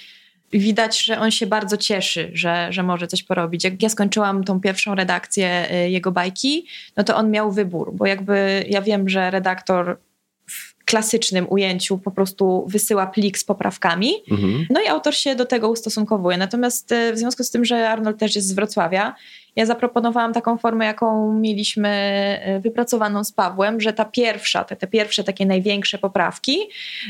Widać, że on się bardzo cieszy, że, że może coś porobić. Jak ja skończyłam tą pierwszą redakcję y, jego bajki, no to on miał wybór, bo jakby ja wiem, że redaktor klasycznym ujęciu po prostu wysyła plik z poprawkami, Mhm. no i autor się do tego ustosunkowuje. Natomiast e, w związku z tym, że Arnold też jest z Wrocławia, ja zaproponowałam taką formę, jaką mieliśmy e, wypracowaną z Pawłem, że ta pierwsza, te, te pierwsze takie największe poprawki,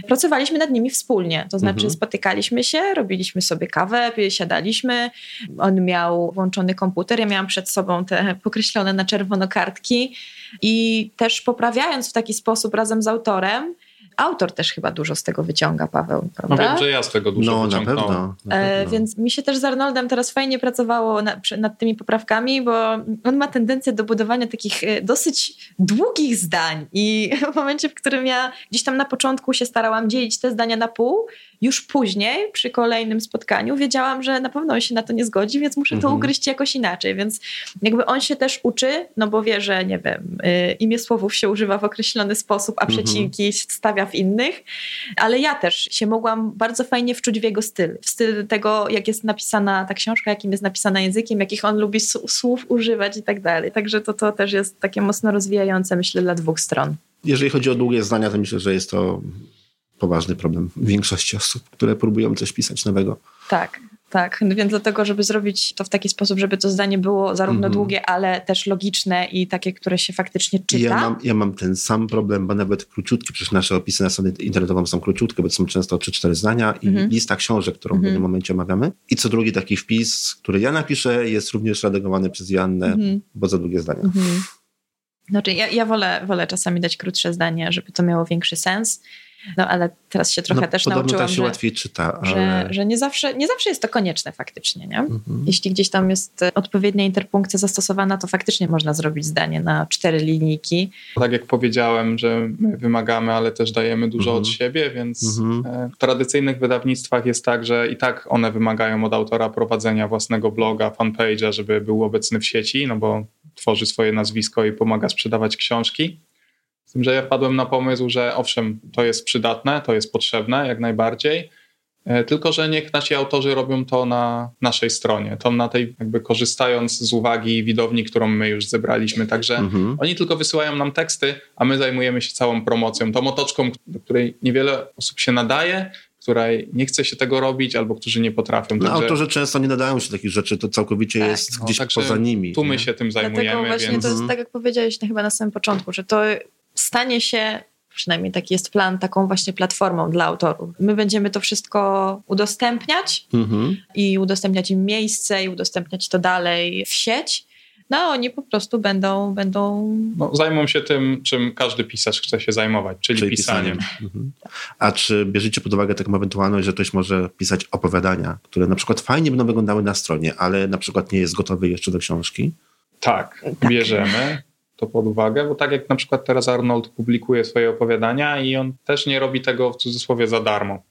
pracowaliśmy nad nimi wspólnie. To znaczy Mhm. spotykaliśmy się, robiliśmy sobie kawę, siadaliśmy. On miał włączony komputer, ja miałam przed sobą te pokreślone na czerwono kartki i też poprawiając w taki sposób razem z autorem, Autor też chyba dużo z tego wyciąga, Paweł, No prawda? wiem, że ja z tego dużo No na wyciągnąłem. pewno. Na E, pewno. więc mi się też z Arnoldem teraz fajnie pracowało na, przy- nad tymi poprawkami, bo on ma tendencję do budowania takich e, dosyć długich zdań. I w momencie, w którym ja gdzieś tam na początku się starałam dzielić te zdania na pół, już później, przy kolejnym spotkaniu, wiedziałam, że na pewno on się na to nie zgodzi, więc muszę to Mhm. ugryźć jakoś inaczej. Więc jakby on się też uczy, no bo wie, że nie wiem, y, imię słowów się używa w określony sposób, a Mhm. przecinki stawia w innych. Ale ja też się mogłam bardzo fajnie wczuć w jego styl. W styl tego, jak jest napisana ta książka, jakim jest napisana językiem, jakich on lubi słów używać i tak dalej. Także to, to też jest takie mocno rozwijające, myślę, dla dwóch stron. Jeżeli chodzi o długie zdania, to myślę, że jest to poważny problem większości osób, które próbują coś pisać nowego. Tak, tak. Więc dlatego, żeby zrobić to w taki sposób, żeby to zdanie było zarówno Mhm. długie, ale też logiczne i takie, które się faktycznie czyta. Ja mam, ja mam ten sam problem, bo nawet króciutkie, przecież nasze opisy na stronie internetową są króciutkie, bo to są często 3-4 zdania i Mhm. lista książek, którą w Mhm. pewnym momencie omawiamy. I co drugi taki wpis, który ja napiszę, jest również redagowany przez Joannę, Mhm. bo za długie zdania. Mhm. Znaczy, ja, ja wolę, wolę czasami dać krótsze zdanie, żeby to miało większy sens. No ale teraz się trochę no, też podobno nauczyłam, tak się że, łatwiej czyta, ale... że, że nie, zawsze, nie zawsze jest to konieczne faktycznie, nie? Mhm. Jeśli gdzieś tam jest odpowiednia interpunkcja zastosowana, to faktycznie można zrobić zdanie na cztery linijki. Tak jak powiedziałem, że my wymagamy, ale też dajemy dużo Mhm. od siebie, więc Mhm. e, w tradycyjnych wydawnictwach jest tak, że i tak one wymagają od autora prowadzenia własnego bloga, fanpage'a, żeby był obecny w sieci, no bo tworzy swoje nazwisko i pomaga sprzedawać książki. Z tym, że ja wpadłem na pomysł, że owszem, to jest przydatne, to jest potrzebne jak najbardziej, E, tylko, że niech nasi autorzy robią to na naszej stronie, to na tej jakby korzystając z uwagi widowni, którą my już zebraliśmy. Także mhm. oni tylko wysyłają nam teksty, a my zajmujemy się całą promocją, tą otoczką, do której niewiele osób się nadaje, której nie chce się tego robić, albo którzy nie potrafią. No, także... autorzy często nie nadają się takich rzeczy, to całkowicie tak. jest no, gdzieś poza nimi. Tu my się tym zajmujemy. Dlatego właśnie więc... to jest tak, jak powiedziałeś no, chyba na samym początku, że to stanie się przynajmniej taki jest plan, taką właśnie platformą dla autorów. My będziemy to wszystko udostępniać mhm. i udostępniać im miejsce i udostępniać to dalej w sieć. No, oni po prostu będą. będą... No, zajmą się tym, czym każdy pisarz chce się zajmować, czyli, czyli pisaniem. pisaniem. Mhm. A czy bierzecie pod uwagę taką ewentualność, że ktoś może pisać opowiadania, które na przykład fajnie będą wyglądały na stronie, ale na przykład nie jest gotowy jeszcze do książki? Tak, tak. bierzemy to pod uwagę, bo tak jak na przykład teraz Arnold publikuje swoje opowiadania i on też nie robi tego w cudzysłowie za darmo.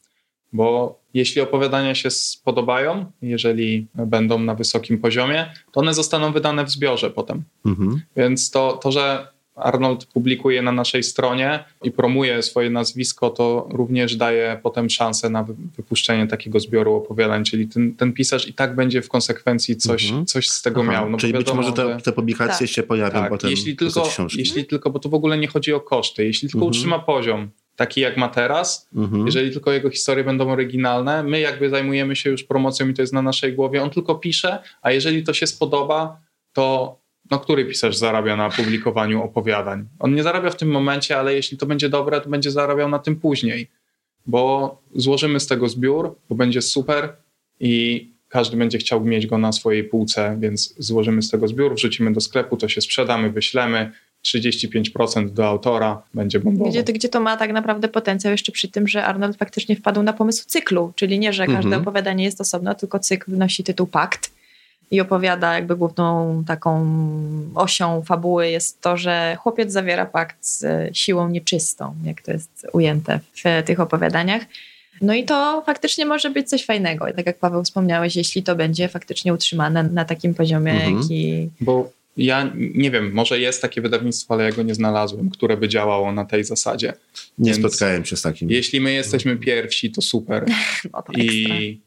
Bo jeśli opowiadania się spodobają, jeżeli będą na wysokim poziomie, to one zostaną wydane w zbiorze potem. Mhm. Więc to, to, że Arnold publikuje na naszej stronie i promuje swoje nazwisko, to również daje potem szansę na wypuszczenie takiego zbioru opowiadań, czyli ten, ten pisarz i tak będzie w konsekwencji coś, mhm. coś z tego Aha, miał. No czyli wiadomo, być może te, te publikacje tak. się pojawią tak, potem jeśli tylko, jeśli tylko, bo tu w ogóle nie chodzi o koszty, jeśli tylko mhm. utrzyma poziom, taki jak ma teraz, mhm. jeżeli tylko jego historie będą oryginalne, my jakby zajmujemy się już promocją i to jest na naszej głowie, on tylko pisze, a jeżeli to się spodoba, to no, który pisarz zarabia na publikowaniu opowiadań? On nie zarabia w tym momencie, ale jeśli to będzie dobre, to będzie zarabiał na tym później, bo złożymy z tego zbiór, bo będzie super i każdy będzie chciał mieć go na swojej półce, więc złożymy z tego zbiór, wrzucimy do sklepu, to się sprzedamy, wyślemy, 35% do autora będzie bombowo. Gdzie to, gdzie to ma tak naprawdę potencjał jeszcze przy tym, że Arnold faktycznie wpadł na pomysł cyklu, czyli nie, że każde mhm. opowiadanie jest osobno, tylko cykl nosi tytuł Pakt i opowiada jakby główną taką osią fabuły jest to, że chłopiec zawiera pakt z siłą nieczystą, jak to jest ujęte w tych opowiadaniach. No i to faktycznie może być coś fajnego. Tak jak Paweł wspomniałeś, jeśli to będzie faktycznie utrzymane na takim poziomie, mhm. jaki... Bo ja nie wiem, może jest takie wydawnictwo, ale ja go nie znalazłem, które by działało na tej zasadzie. Nie Więc spotkałem się z takim. Jeśli my jesteśmy pierwsi, to super. No to I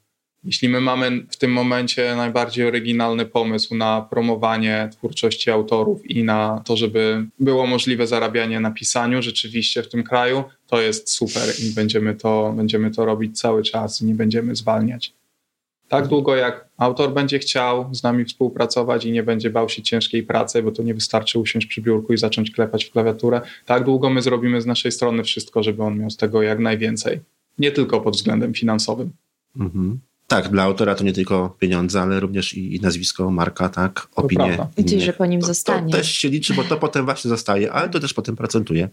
jeśli my mamy w tym momencie najbardziej oryginalny pomysł na promowanie twórczości autorów i na to, żeby było możliwe zarabianie na pisaniu rzeczywiście w tym kraju, to jest super i będziemy to, będziemy to robić cały czas i nie będziemy zwalniać. Tak długo jak autor będzie chciał z nami współpracować i nie będzie bał się ciężkiej pracy, bo to nie wystarczy usiąść przy biurku i zacząć klepać w klawiaturę, tak długo my zrobimy z naszej strony wszystko, żeby on miał z tego jak najwięcej. Nie tylko pod względem finansowym. Mhm. Tak, dla autora to nie tylko pieniądze, ale również i, i nazwisko, marka, tak, opinie. I że po nim to, zostanie. To też się liczy, bo to potem właśnie zostaje, ale to też potem procentuje,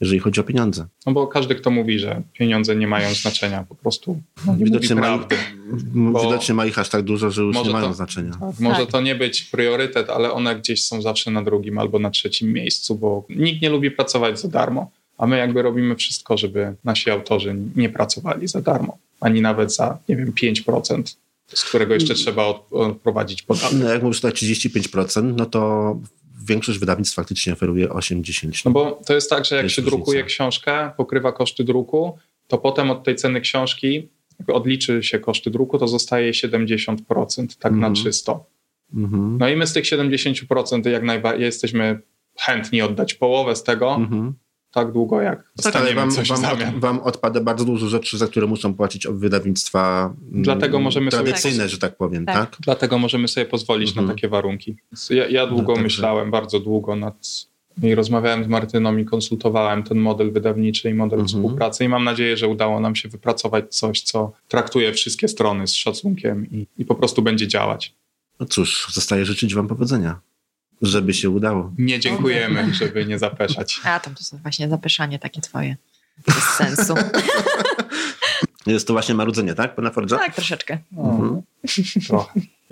jeżeli chodzi o pieniądze. No bo każdy, kto mówi, że pieniądze nie mają znaczenia, po prostu no, nie widocznie mówi prawdy. Ma, widocznie ma ich aż tak dużo, że już nie mają to, znaczenia. Tak, może tak. to nie być priorytet, ale one gdzieś są zawsze na drugim albo na trzecim miejscu, bo nikt nie lubi pracować za darmo a my jakby robimy wszystko, żeby nasi autorzy nie pracowali za darmo, ani nawet za, nie wiem, 5%, z którego jeszcze trzeba odprowadzić podatek. No jak mówisz tak 35%, no to większość wydawnictw faktycznie oferuje 8-10. No bo to jest tak, że jak się drukuje różnica. książkę, pokrywa koszty druku, to potem od tej ceny książki odliczy się koszty druku, to zostaje 70%, tak mm. na mhm. czysto. Mm -hmm. No i my z tych 70% jak najbardziej jesteśmy chętni oddać połowę z tego, mm -hmm tak długo, jak tak, ale wam, coś wam, wam odpada bardzo dużo rzeczy, za które muszą płacić wydawnictwa mm, Dlatego możemy tradycyjne, sobie, że tak powiem, tak. tak? Dlatego możemy sobie pozwolić mhm. na takie warunki. Ja, ja długo no, myślałem, bardzo długo nad i rozmawiałem z Martyną i konsultowałem ten model wydawniczy i model mhm. współpracy i mam nadzieję, że udało nam się wypracować coś, co traktuje wszystkie strony z szacunkiem i, i po prostu będzie działać. No cóż, zostaje życzyć wam powodzenia żeby się udało. Nie dziękujemy, żeby nie zapeszać. A, tam to są właśnie zapeszanie takie twoje. Bez sensu. Jest to właśnie marudzenie, tak, pana Forza? Tak, troszeczkę. Mhm.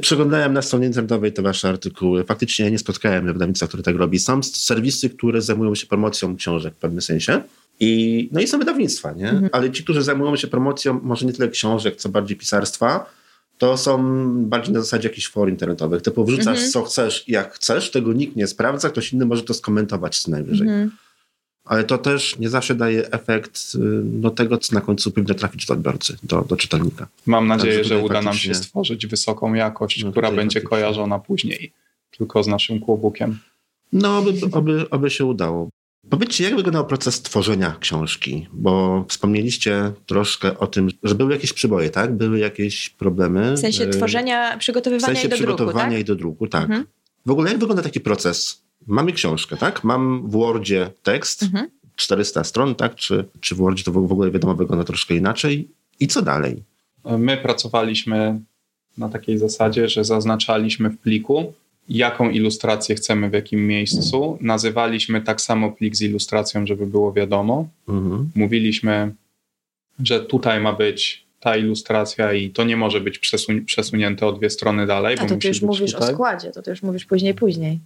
Przeglądałem na stronie internetowej te wasze artykuły. Faktycznie nie spotkałem wydawnictwa, które tak robi. Są serwisy, które zajmują się promocją książek w pewnym sensie. I, no i są wydawnictwa, nie? Mhm. Ale ci, którzy zajmują się promocją może nie tyle książek, co bardziej pisarstwa, to są bardziej na zasadzie jakichś for internetowych. Typu wrzucasz mhm. co chcesz jak chcesz, tego nikt nie sprawdza, ktoś inny może to skomentować co najwyżej. Mhm. ale to też nie zawsze daje efekt y, no, tego, co na końcu powinno trafić do odbiorcy, do, do czytelnika. Mam nadzieję, Także że uda nam się stworzyć wysoką jakość, no, która będzie faktycznie. kojarzona później tylko z naszym kłobukiem. No, oby, oby, oby się udało. Powiedzcie, jak wyglądał proces tworzenia książki? Bo wspomnieliście troszkę o tym, że były jakieś przyboje, tak? Były jakieś problemy. W sensie tworzenia, przygotowywania w sensie i do przygotowania druku, tak? i do druku, tak. Mhm. W ogóle jak wygląda taki proces? Mamy książkę, tak? Mam w Wordzie tekst, mhm. 400 stron, tak? Czy, czy w Wordzie to w ogóle wiadomo wygląda troszkę inaczej? I co dalej? My pracowaliśmy na takiej zasadzie, że zaznaczaliśmy w pliku jaką ilustrację chcemy w jakim miejscu. Nazywaliśmy tak samo plik z ilustracją, żeby było wiadomo. Mhm. Mówiliśmy, że tutaj ma być ta ilustracja i to nie może być przesun przesunięte o dwie strony dalej. A to ty już mówisz tutaj. o składzie, to ty już mówisz później, później.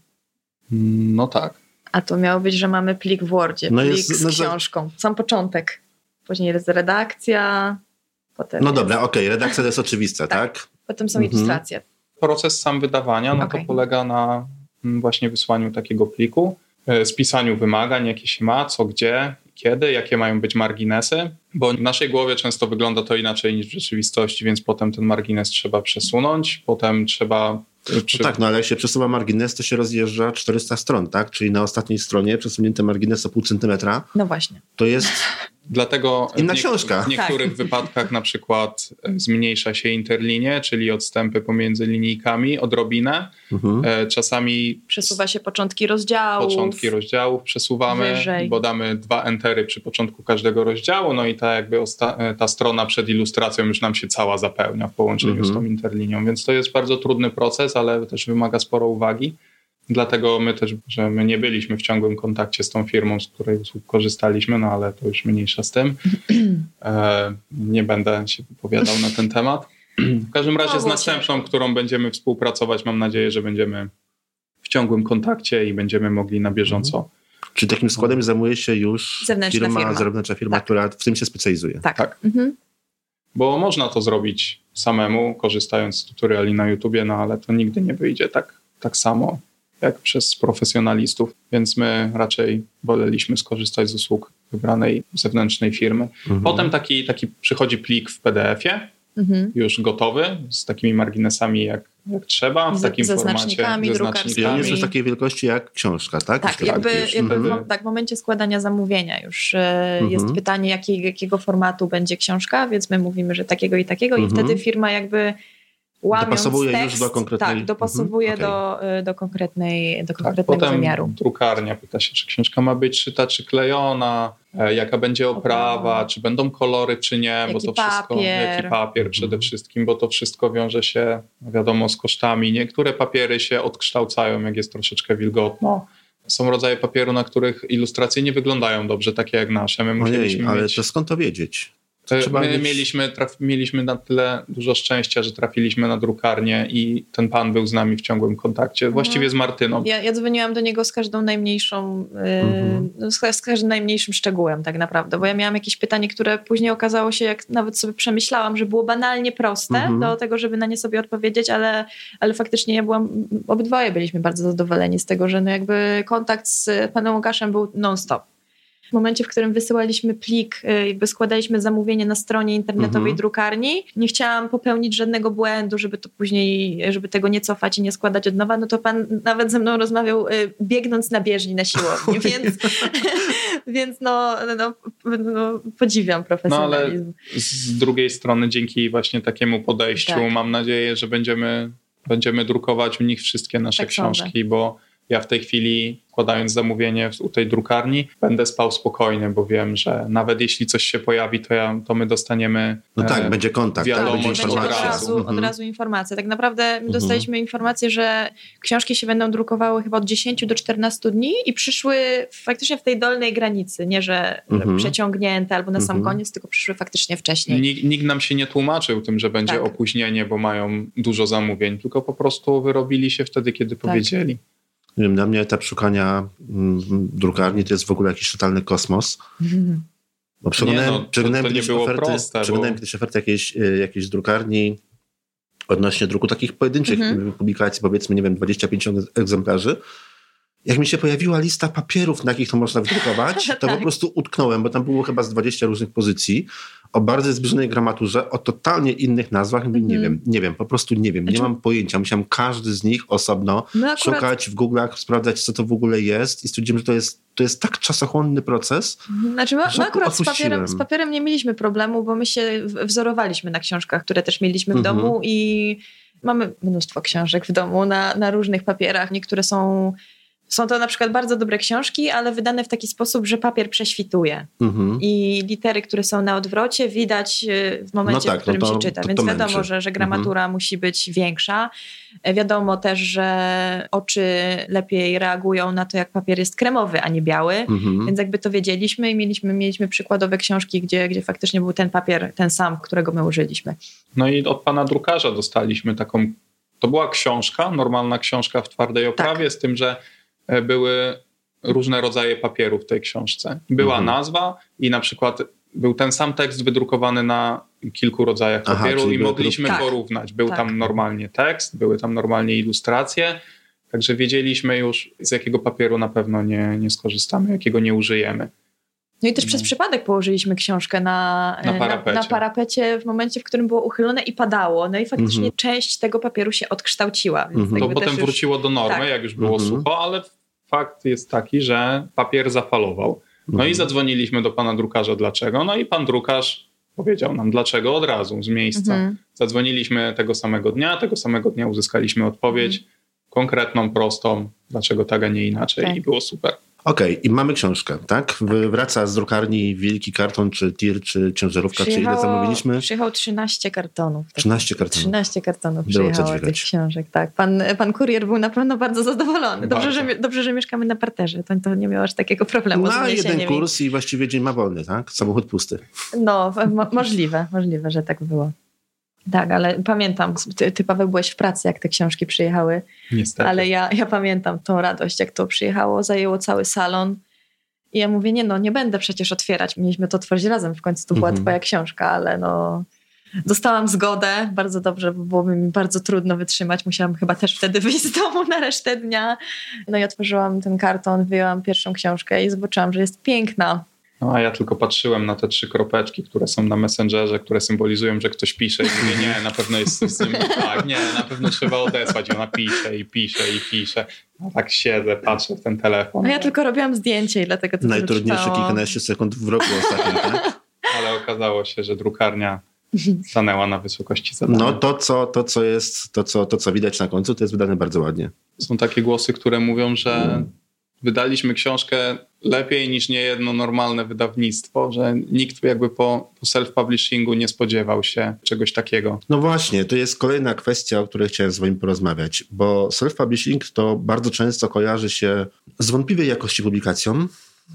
No tak. A to miało być, że mamy plik w Wordzie, no plik jest, z no książką. Sam początek. Później jest redakcja. Potem no jest... dobra, okej, okay. redakcja to jest oczywista, tak? tak? Potem są mhm. ilustracje proces sam wydawania, no okay. to polega na mm, właśnie wysłaniu takiego pliku, e, spisaniu wymagań, jakie się ma, co gdzie, kiedy, jakie mają być marginesy, bo w naszej głowie często wygląda to inaczej niż w rzeczywistości, więc potem ten margines trzeba przesunąć, potem trzeba no tak, no ale jak się przesuwa margines, to się rozjeżdża 400 stron, tak? Czyli na ostatniej stronie przesunięty margines o pół centymetra. No właśnie. To jest Dlatego Inna w, książka. w niektórych tak. wypadkach na przykład e, zmniejsza się interlinie, czyli odstępy pomiędzy linijkami odrobinę. Mhm. E, czasami przesuwa się początki rozdziałów. Początki rozdziałów przesuwamy, wyżej. bo damy dwa entery przy początku każdego rozdziału, no i ta jakby e, ta strona przed ilustracją już nam się cała zapełnia w połączeniu mhm. z tą interlinią, więc to jest bardzo trudny proces, ale też wymaga sporo uwagi. Dlatego my też, że my nie byliśmy w ciągłym kontakcie z tą firmą, z której korzystaliśmy, no ale to już mniejsza z tym. E, nie będę się wypowiadał na ten temat. W każdym razie z następną, którą będziemy współpracować, mam nadzieję, że będziemy w ciągłym kontakcie i będziemy mogli na bieżąco. Mhm. Czy takim składem zajmuje się już zewnętrzna firma, firma. zewnętrzna firma, tak. która w tym się specjalizuje? Tak. tak. Mhm. Bo można to zrobić samemu, korzystając z tutoriali na YouTubie, no ale to nigdy nie wyjdzie tak, tak samo jak przez profesjonalistów, więc my raczej woleliśmy skorzystać z usług wybranej zewnętrznej firmy. Mhm. Potem taki, taki przychodzi plik w PDF-ie, mhm. już gotowy, z takimi marginesami jak, jak trzeba, w takim ze formacie. Znacznikami, ze znacznikami. on jest już takiej wielkości jak książka, tak? Tak, jakby, jakby mhm. w, tak, w momencie składania zamówienia już e, jest mhm. pytanie, jaki, jakiego formatu będzie książka, więc my mówimy, że takiego i takiego i mhm. wtedy firma jakby łamiąc dopasowuje tekst, już do konkretnej... Tak, dopasowuje mhm. do, y, do, konkretnej, do tak, konkretnego potem wymiaru. drukarnia pyta się, czy książka ma być szyta, czy klejona, e, jaka będzie oprawa, czy będą kolory, czy nie, jaki bo to papier. wszystko, jaki papier przede mhm. wszystkim, bo to wszystko wiąże się, wiadomo, z kosztami. Niektóre papiery się odkształcają, jak jest troszeczkę wilgotno są rodzaje papieru, na których ilustracje nie wyglądają dobrze, takie jak nasze. My Ojej, ale mieć... to skąd to wiedzieć? Trzeba My mieć... mieliśmy, traf, mieliśmy na tyle dużo szczęścia, że trafiliśmy na drukarnię i ten pan był z nami w ciągłym kontakcie, właściwie z Martyną. Ja, ja dzwoniłam do niego z każdą najmniejszą, mhm. yy, z, z, każdym najmniejszym szczegółem tak naprawdę, bo ja miałam jakieś pytanie, które później okazało się, jak nawet sobie przemyślałam, że było banalnie proste mhm. do tego, żeby na nie sobie odpowiedzieć, ale, ale faktycznie ja byłam, obydwoje byliśmy bardzo zadowoleni z tego, że no jakby kontakt z panem Łukaszem był non-stop w momencie, w którym wysyłaliśmy plik, y, jakby składaliśmy zamówienie na stronie internetowej mhm. drukarni, nie chciałam popełnić żadnego błędu, żeby to później, żeby tego nie cofać i nie składać od nowa, no to pan nawet ze mną rozmawiał y, biegnąc na bieżni na siłowni, więc, więc no, no, no, podziwiam profesjonalizm. No ale z drugiej strony dzięki właśnie takiemu podejściu tak. mam nadzieję, że będziemy, będziemy drukować w nich wszystkie nasze tak książki, sądzę. bo ja w tej chwili, składając zamówienie u tej drukarni, będę spał spokojnie, bo wiem, że nawet jeśli coś się pojawi, to, ja, to my dostaniemy. No tak, e, będzie kontakt, tak, wiadomość będzie od razu. Mhm. Od razu informacja. Tak naprawdę mhm. dostaliśmy informację, że książki się będą drukowały chyba od 10 do 14 dni i przyszły faktycznie w tej dolnej granicy. Nie, że mhm. przeciągnięte albo na sam mhm. koniec, tylko przyszły faktycznie wcześniej. Nikt, nikt, nam się nie tłumaczył tym, że będzie tak. opóźnienie, bo mają dużo zamówień, tylko po prostu wyrobili się wtedy, kiedy tak. powiedzieli. Nie wiem, dla mnie etap szukania mm, drukarni to jest w ogóle jakiś totalny kosmos. Bo przeglądałem, nie, no, przeglądałem, kiedyś, oferty, proste, przeglądałem bo... kiedyś oferty jakiejś, y, jakiejś drukarni odnośnie druku takich pojedynczych mhm. publikacji, powiedzmy, nie wiem, 25 egzemplarzy. Jak mi się pojawiła lista papierów, na jakich to można wydrukować, to Tak. po prostu utknąłem, bo tam było chyba z 20 różnych pozycji o bardzo zbliżonej gramaturze, o totalnie innych nazwach. Mówię, Nie Mhm. wiem, nie wiem, po prostu nie wiem, nie Znaczy- mam pojęcia. Musiałem każdy z nich osobno My akurat- szukać w Google'ach, sprawdzać, co to w ogóle jest i stwierdziłem, że to jest, to jest tak czasochłonny proces. Znaczy, my, my akurat z papierem, z papierem nie mieliśmy problemu, bo my się wzorowaliśmy na książkach, które też mieliśmy w Mhm. domu i mamy mnóstwo książek w domu na, na różnych papierach. Niektóre są, są to na przykład bardzo dobre książki, ale wydane w taki sposób, że papier prześwituje. Mhm. I litery, które są na odwrocie, widać y, w momencie, No tak, w którym no to- się czyta. to- Więc to wiadomo, męczy. że, że gramatura musi być większa. E, Wiadomo też, że oczy lepiej reagują na to, jak papier jest kremowy, a nie biały. Mhm. Więc jakby to wiedzieliśmy i mieliśmy, mieliśmy przykładowe książki, gdzie, gdzie faktycznie był ten papier, ten sam, którego my użyliśmy. No i od pana drukarza dostaliśmy taką. To była książka, normalna książka w twardej oprawie, z tym, że były różne rodzaje papieru w tej książce. Była Mhm. nazwa i na przykład był ten sam tekst wydrukowany na kilku rodzajach Aha, papieru i mogliśmy Tak. porównać. Był Tak. tam normalnie tekst, były tam normalnie ilustracje, także wiedzieliśmy już, z jakiego papieru na pewno nie, nie skorzystamy, jakiego nie użyjemy. No i też przez No. przypadek położyliśmy książkę na, Na parapecie. na, na parapecie w momencie, w którym było uchylone i padało. No i faktycznie Mhm. część tego papieru się odkształciła. Więc Mhm. To potem już- wróciło do normy, tak. jak już było Mhm. sucho, ale fakt jest taki, że papier zafalował. No Mhm. i zadzwoniliśmy do pana drukarza, dlaczego? No i pan drukarz powiedział nam dlaczego od razu, z miejsca. Mhm. Zadzwoniliśmy tego samego dnia, tego samego dnia uzyskaliśmy odpowiedź Mhm. konkretną, prostą, dlaczego tak, a nie inaczej Tak. i było super. Okej, i mamy książkę, tak? Wy- Wraca z drukarni wielki karton, czy tir, czy ciężarówka, czy ile zamówiliśmy? Przyjechało 13 kartonów. 13 kartonów. 13 kartonów Było przyjechało tych książek, tak. Pan, pan kurier był na pewno bardzo zadowolony. Dobrze, Bardzo. że, dobrze że mieszkamy na parterze. To, to nie miało aż takiego problemu Na jeden kurs i właściwie dzień ma wolny, tak? Samochód pusty. No, mo- możliwe, możliwe, że tak było. Tak, ale pamiętam, ty, ty Paweł byłeś w pracy, jak te książki przyjechały, Niestety. ale ja, ja pamiętam tą radość, jak to przyjechało, zajęło cały salon. I ja mówię, nie no, nie będę przecież otwierać. Mieliśmy to otworzyć razem, w końcu to była Mhm. twoja książka, ale no... Dostałam zgodę, bardzo dobrze, bo byłoby mi bardzo trudno wytrzymać. Musiałam chyba też wtedy wyjść z domu na resztę dnia. No i otworzyłam ten karton, wyjęłam pierwszą książkę i zobaczyłam, że jest piękna. No, a ja tylko patrzyłem na te trzy kropeczki, które są na Messengerze, które symbolizują, że ktoś pisze i mówię, nie, na pewno jest coś z tym, tak, nie, na pewno trzeba odesłać. I ona pisze i pisze i pisze. A tak siedzę, patrzę w ten telefon, A ja tylko robiłam zdjęcie i dlatego to Najtrudniejsze trwało. kilkanaście sekund w roku ostatnim, tak? ale okazało się, że drukarnia stanęła na wysokości zadania. No to co, to, co jest, to co, to co widać na końcu, to jest wydane bardzo ładnie. Są takie głosy, które mówią, że wydaliśmy książkę lepiej niż niejedno normalne wydawnictwo, że nikt jakby po, po self-publishingu nie spodziewał się czegoś takiego. No właśnie, to jest kolejna kwestia, o której chciałem z wami porozmawiać, bo self-publishing to bardzo często kojarzy się z wątpliwej jakości publikacją,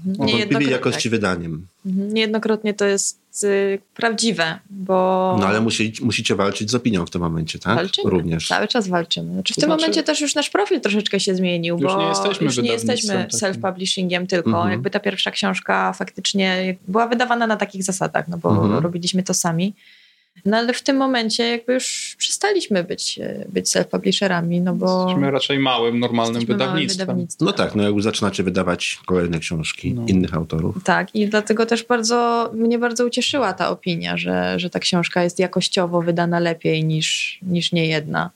wątpliwej Niejednokrotnie, jakości tak. wydaniem. Mhm. Niejednokrotnie to jest prawdziwe, bo No ale musi, musicie walczyć z opinią w tym momencie, tak? walczymy. Również. Cały czas walczymy. Znaczy, w To tym znaczy- momencie też już nasz profil troszeczkę się zmienił, Już bo nie jesteśmy już nie jesteśmy takim. self-publishingiem tylko. Mhm. Jakby ta pierwsza książka faktycznie była wydawana na takich zasadach, no bo Mhm. robiliśmy to sami. No ale w tym momencie jakby już przestaliśmy być, e, być self-publisherami, no bo Jesteśmy raczej małym, normalnym jesteśmy małym wydawnictwem. wydawnictwem. No tak, no jak już zaczynacie wydawać kolejne książki No. innych autorów. Tak, i dlatego też bardzo, mnie bardzo ucieszyła ta opinia, że, że ta książka jest jakościowo wydana lepiej niż, niż nie jedna.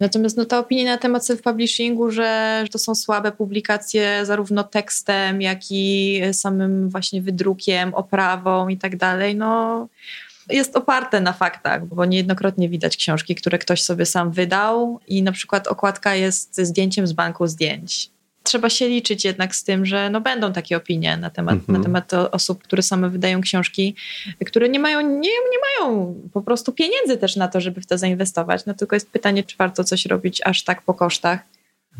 Natomiast no, ta opinia na temat self-publishingu, że to są słabe publikacje zarówno tekstem, jak i samym właśnie wydrukiem, oprawą i tak dalej, no jest oparte na faktach, bo niejednokrotnie widać książki, które ktoś sobie sam wydał i na przykład okładka jest ze zdjęciem z banku zdjęć. Trzeba się liczyć jednak z tym, że no będą takie opinie na temat, Mhm. na temat o- osób, które same wydają książki, które nie mają, nie, nie mają po prostu pieniędzy też na to, żeby w to zainwestować. No tylko jest pytanie, czy warto coś robić aż tak po kosztach.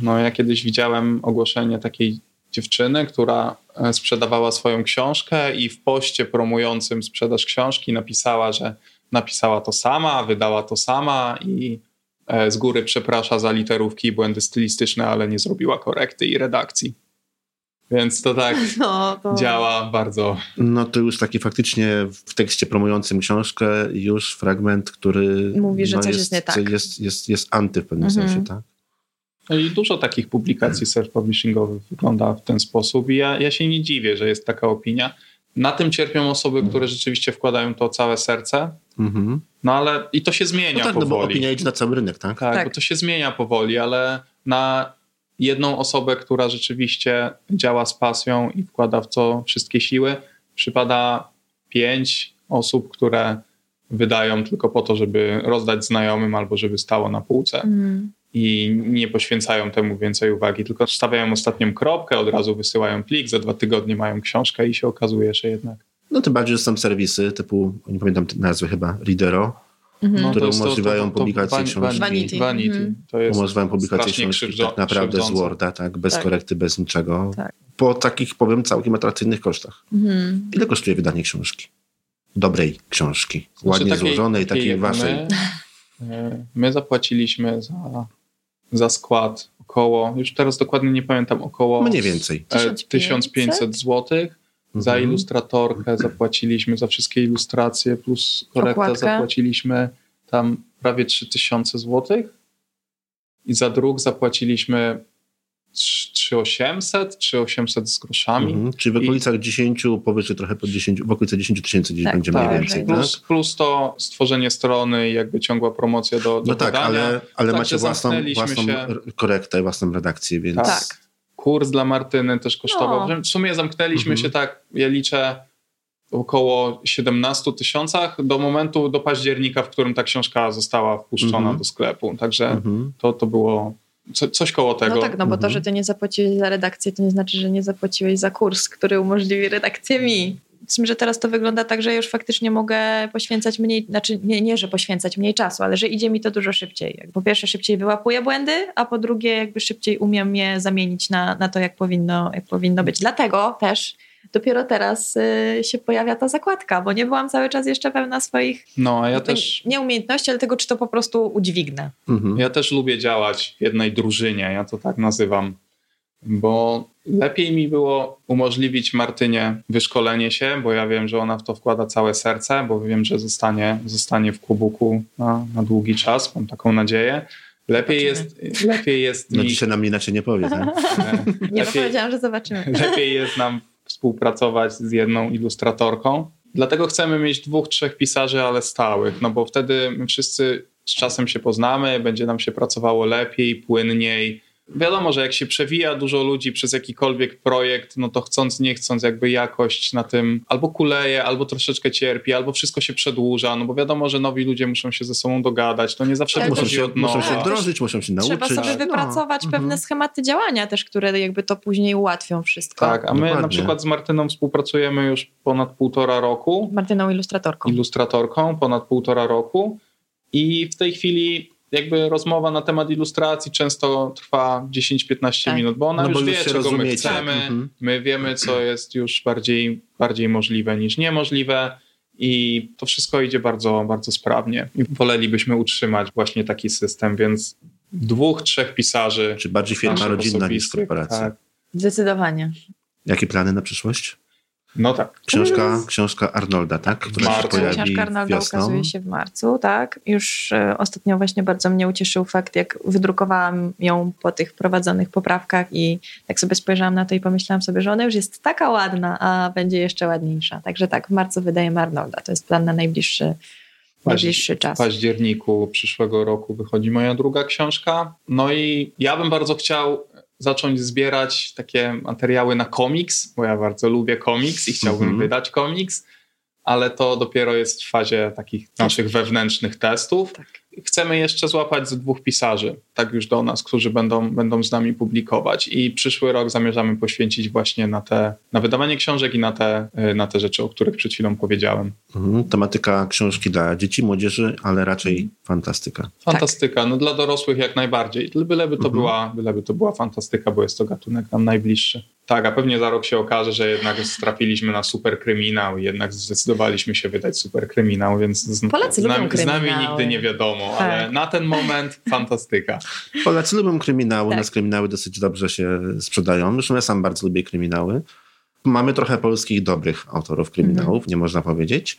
No, ja kiedyś widziałem ogłoszenie takiej dziewczyny, która e, sprzedawała swoją książkę i w poście promującym sprzedaż książki napisała, że napisała to sama, wydała to sama i e, z góry przeprasza za literówki i błędy stylistyczne, ale nie zrobiła korekty i redakcji. Więc to tak No, to... działa bardzo. No to już taki faktycznie w tekście promującym książkę już fragment, który Mówi, że no coś jest nie tak. Jest, jest, jest anty w pewnym Mhm. sensie, tak? No i dużo takich publikacji self-publishingowych wygląda w ten sposób i ja, ja się nie dziwię, że jest taka opinia. Na tym cierpią osoby, które rzeczywiście wkładają to całe serce, Mhm. no ale i to się zmienia No tak, no bo powoli. opinia idzie na cały rynek, tak? Tak, Tak. bo to się zmienia powoli, ale na jedną osobę, która rzeczywiście działa z pasją i wkłada w to wszystkie siły, przypada pięć osób, które wydają tylko po to, żeby rozdać znajomym albo żeby stało na półce Mm. I nie poświęcają temu więcej uwagi, tylko stawiają ostatnią kropkę, od razu wysyłają plik, za dwa tygodnie mają książkę i się okazuje, że jednak No tym bardziej, że są serwisy typu, nie pamiętam nazwy chyba, Readero, Mhm. No, które to jest to- umożliwiają to- to publikację Van- książki. Vanity. Vanity. Mhm. To jest umożliwiają publikację książki krzywdzo- tak naprawdę z krzywdzące. Worda, tak, bez Tak. korekty, bez niczego. Tak. Po takich, powiem, całkiem atrakcyjnych kosztach. Mhm. Ile kosztuje wydanie książki? Dobrej książki, Znaczy, ładnie takiej- złożonej, takiej jak waszej. My, e, my zapłaciliśmy za, za skład około, już teraz dokładnie nie pamiętam, około Mniej więcej. e, 1500 1500 zł. Za Mhm. ilustratorkę zapłaciliśmy, za wszystkie ilustracje plus korektę Okładkę. zapłaciliśmy tam prawie 3000 zł. I za druk zapłaciliśmy 3800, 3800 z groszami. Mhm. Czyli w I- okolicach 10, powyżej trochę pod 10, w okolicy 10 tysięcy gdzieś Tak, będzie tak. mniej więcej, tak? Plus, plus to stworzenie strony i jakby ciągła promocja do, do No tak, wydania. ale, ale Także macie własną, własną się- korektę, własną redakcję, więc... Tak. Kurs dla Martyny też kosztował. No. W sumie zamknęliśmy Mhm. się tak, ja liczę około 17 tysiącach do momentu, do października, w którym ta książka została wpuszczona Mhm. do sklepu. Także Mhm. to, to było co, coś koło tego. No tak, no bo to, Mhm. że ty nie zapłaciłeś za redakcję, to nie znaczy, że nie zapłaciłeś za kurs, który umożliwi redakcję mi. Z tym, że teraz to wygląda tak, że już faktycznie mogę poświęcać mniej, znaczy nie, nie, że poświęcać mniej czasu, ale że idzie mi to dużo szybciej. Jak Po pierwsze szybciej wyłapuję błędy, a po drugie jakby szybciej umiem je zamienić na, na to, jak powinno, jak powinno być. Dlatego też dopiero teraz y, się pojawia ta zakładka, bo nie byłam cały czas jeszcze pełna swoich No, ja też, nie umiejętności, ale tego, czy to po prostu udźwignę. Mhm. ja też lubię działać w jednej drużynie, ja to tak nazywam, bo lepiej mi było umożliwić Martynie wyszkolenie się, bo ja wiem, że ona w to wkłada całe serce, bo wiem, że zostanie, zostanie w kubuku na, na długi czas, mam taką nadzieję. Lepiej jest, lepiej jest No mi, dzisiaj nam inaczej nie powie, tak? e, Nie lepiej, powiedziałam, że zobaczymy. lepiej jest nam współpracować z jedną ilustratorką. Dlatego chcemy mieć dwóch, trzech pisarzy, ale stałych, no bo wtedy my wszyscy z czasem się poznamy, będzie nam się pracowało lepiej, płynniej. Wiadomo, że jak się przewija dużo ludzi przez jakikolwiek projekt, no to chcąc, nie chcąc, jakby jakość na tym albo kuleje, albo troszeczkę cierpi, albo wszystko się przedłuża, no bo wiadomo, że nowi ludzie muszą się ze sobą dogadać. To nie zawsze Tak. Muszą się, od nowa. muszą się wdrożyć, muszą się nauczyć. Trzeba sobie No. wypracować Mhm. pewne schematy działania też, które jakby to później ułatwią wszystko. Tak, a my Dokładnie. na przykład z Martyną współpracujemy już ponad półtora roku. Martyną ilustratorką. ilustratorką ponad półtora roku i w tej chwili jakby rozmowa na temat ilustracji często trwa 10-15 Tak. minut, bo ona No już bo wie, już czego my rozumiecie. chcemy, Mhm. my wiemy, co jest już bardziej, bardziej możliwe niż niemożliwe i to wszystko idzie bardzo, bardzo sprawnie. I wolelibyśmy utrzymać właśnie taki system, więc dwóch, trzech pisarzy. Czy bardziej firma rodzinna niż korporacja? Tak. Zdecydowanie. Jakie plany na przyszłość? No tak. Książka, książka Arnolda, tak? Która się marcu. pojawi Książka Arnolda wiosną. ukazuje się w marcu, tak. Już e, ostatnio właśnie bardzo mnie ucieszył fakt, jak wydrukowałam ją po tych prowadzonych poprawkach i tak sobie spojrzałam na to i pomyślałam sobie, że ona już jest taka ładna, a będzie jeszcze ładniejsza. Także tak, w marcu wydajemy Arnolda. To jest plan na najbliższy, najbliższy W czas. październiku przyszłego roku wychodzi moja druga książka. No i ja bym bardzo chciał zacząć zbierać takie materiały na komiks, bo ja bardzo lubię komiks i chciałbym Mhm. wydać komiks, ale to dopiero jest w fazie takich naszych wewnętrznych testów. Tak. Chcemy jeszcze złapać z dwóch pisarzy, tak już do nas, którzy będą, będą z nami publikować i przyszły rok zamierzamy poświęcić właśnie na te, na wydawanie książek i na te, y, na te rzeczy, o których przed chwilą powiedziałem. Mhm. Tematyka książki dla dzieci, młodzieży, ale raczej fantastyka. Fantastyka, no dla dorosłych jak najbardziej. Byleby to, Mhm. była, byleby to była fantastyka, bo jest to gatunek nam najbliższy. Tak, a pewnie za rok się okaże, że jednak trafiliśmy na super kryminał i jednak zdecydowaliśmy się wydać super kryminał, więc z, Polacy z, lubią nami, z nami nigdy nie wiadomo, Tak. ale na ten moment fantastyka. Polacy lubią kryminały, Tak. nas kryminały dosyć dobrze się sprzedają. Zresztą ja sam bardzo lubię kryminały. Mamy trochę polskich dobrych autorów kryminałów, Mhm. nie można powiedzieć.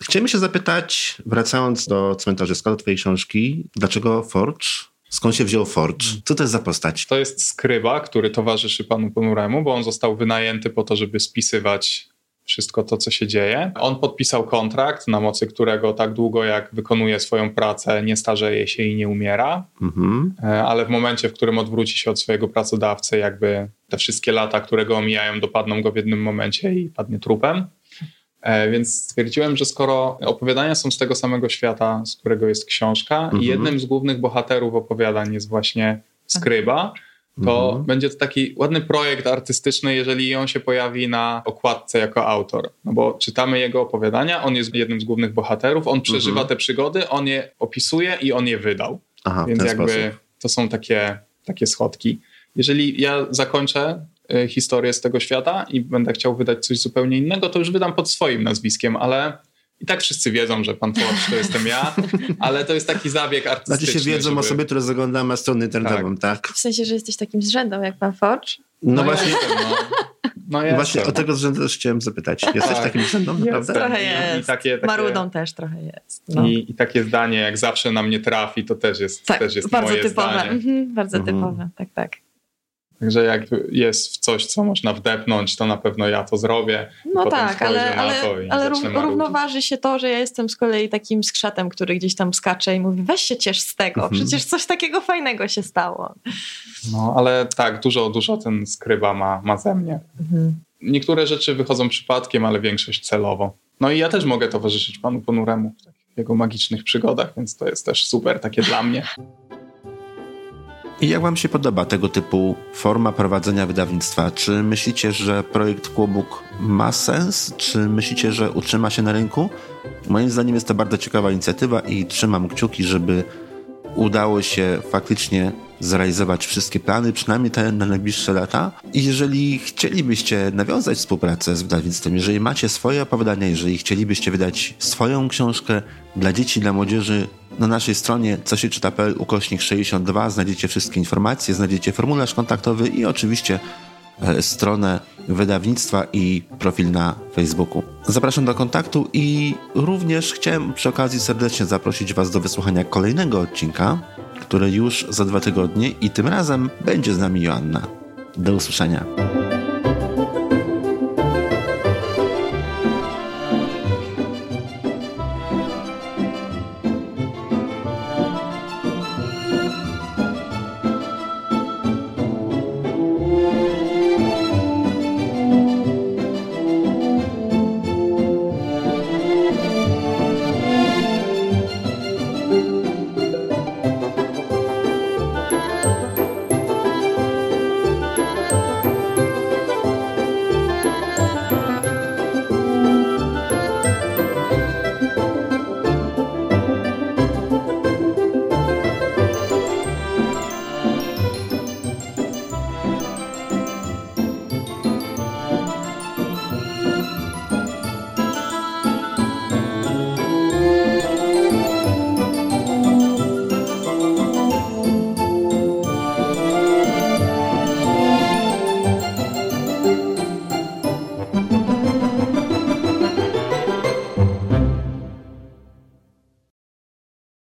Chciałem się zapytać, wracając do cmentarzyska, do twojej książki, dlaczego Forge? Skąd się wziął Forge? Co to jest za postać? To jest skryba, który towarzyszy panu Ponuremu, bo on został wynajęty po to, żeby spisywać wszystko to, co się dzieje. On podpisał kontrakt, na mocy którego tak długo jak wykonuje swoją pracę, nie starzeje się i nie umiera, mhm. E, ale w momencie, w którym odwróci się od swojego pracodawcy, jakby te wszystkie lata, które go omijają, dopadną go w jednym momencie i padnie trupem. E, więc stwierdziłem, że skoro opowiadania są z tego samego świata, z którego jest książka, mhm. i jednym z głównych bohaterów opowiadań jest właśnie skryba, to mhm. będzie to taki ładny projekt artystyczny, jeżeli on się pojawi na okładce jako autor. No bo czytamy jego opowiadania, on jest jednym z głównych bohaterów, on przeżywa mhm. te przygody, on je opisuje i on je wydał. Aha, Więc jakby sposób. to są takie, takie schodki. Jeżeli ja zakończę y, historię z tego świata i będę chciał wydać coś zupełnie innego, to już wydam pod swoim nazwiskiem, ale i tak wszyscy wiedzą, że pan Forge to jestem ja, ale to jest taki zabieg artystyczny. Znaczy się wiedzą żeby... osoby, które zaglądają na stronę internetową, tak. tak. W sensie, że jesteś takim zrzędą jak pan Forge? No, no właśnie. Jestem, no. No właśnie o tego zrzędu też chciałem zapytać. Jesteś tak. takim zrzędą, naprawdę? Trochę jest. I, takie, takie, Marudą też trochę jest. No. I, I, takie zdanie, jak zawsze na mnie trafi, to też jest, tak, też jest bardzo moje typowe. zdanie. Mhm, bardzo mhm. typowe, tak, tak. Także jak jest w coś, co można wdepnąć, to na pewno ja to zrobię. No tak, ale, ale, ale równoważy się to, że ja jestem z kolei takim skrzatem, który gdzieś tam skacze i mówi weź się ciesz z tego, mhm. przecież coś takiego fajnego się stało. No ale tak, dużo, dużo ten skryba ma, ma ze mnie. Mhm. Niektóre rzeczy wychodzą przypadkiem, ale większość celowo. No i ja też mogę towarzyszyć panu Ponuremu w jego magicznych przygodach, więc to jest też super takie dla mnie. I jak Wam się podoba tego typu forma prowadzenia wydawnictwa? Czy myślicie, że projekt Kłobuk ma sens? Czy myślicie, że utrzyma się na rynku? Moim zdaniem jest to bardzo ciekawa inicjatywa i trzymam kciuki, żeby udało się faktycznie zrealizować wszystkie plany, przynajmniej te na najbliższe lata. I jeżeli chcielibyście nawiązać współpracę z wydawnictwem, jeżeli macie swoje opowiadania, jeżeli chcielibyście wydać swoją książkę dla dzieci, dla młodzieży, na naszej stronie co się czyta.pl ukośnik 62 znajdziecie wszystkie informacje, znajdziecie formularz kontaktowy i oczywiście e, stronę wydawnictwa i profil na Facebooku. Zapraszam do kontaktu i również chciałem przy okazji serdecznie zaprosić Was do wysłuchania kolejnego odcinka, który już za dwa tygodnie i tym razem będzie z nami Joanna. Do usłyszenia.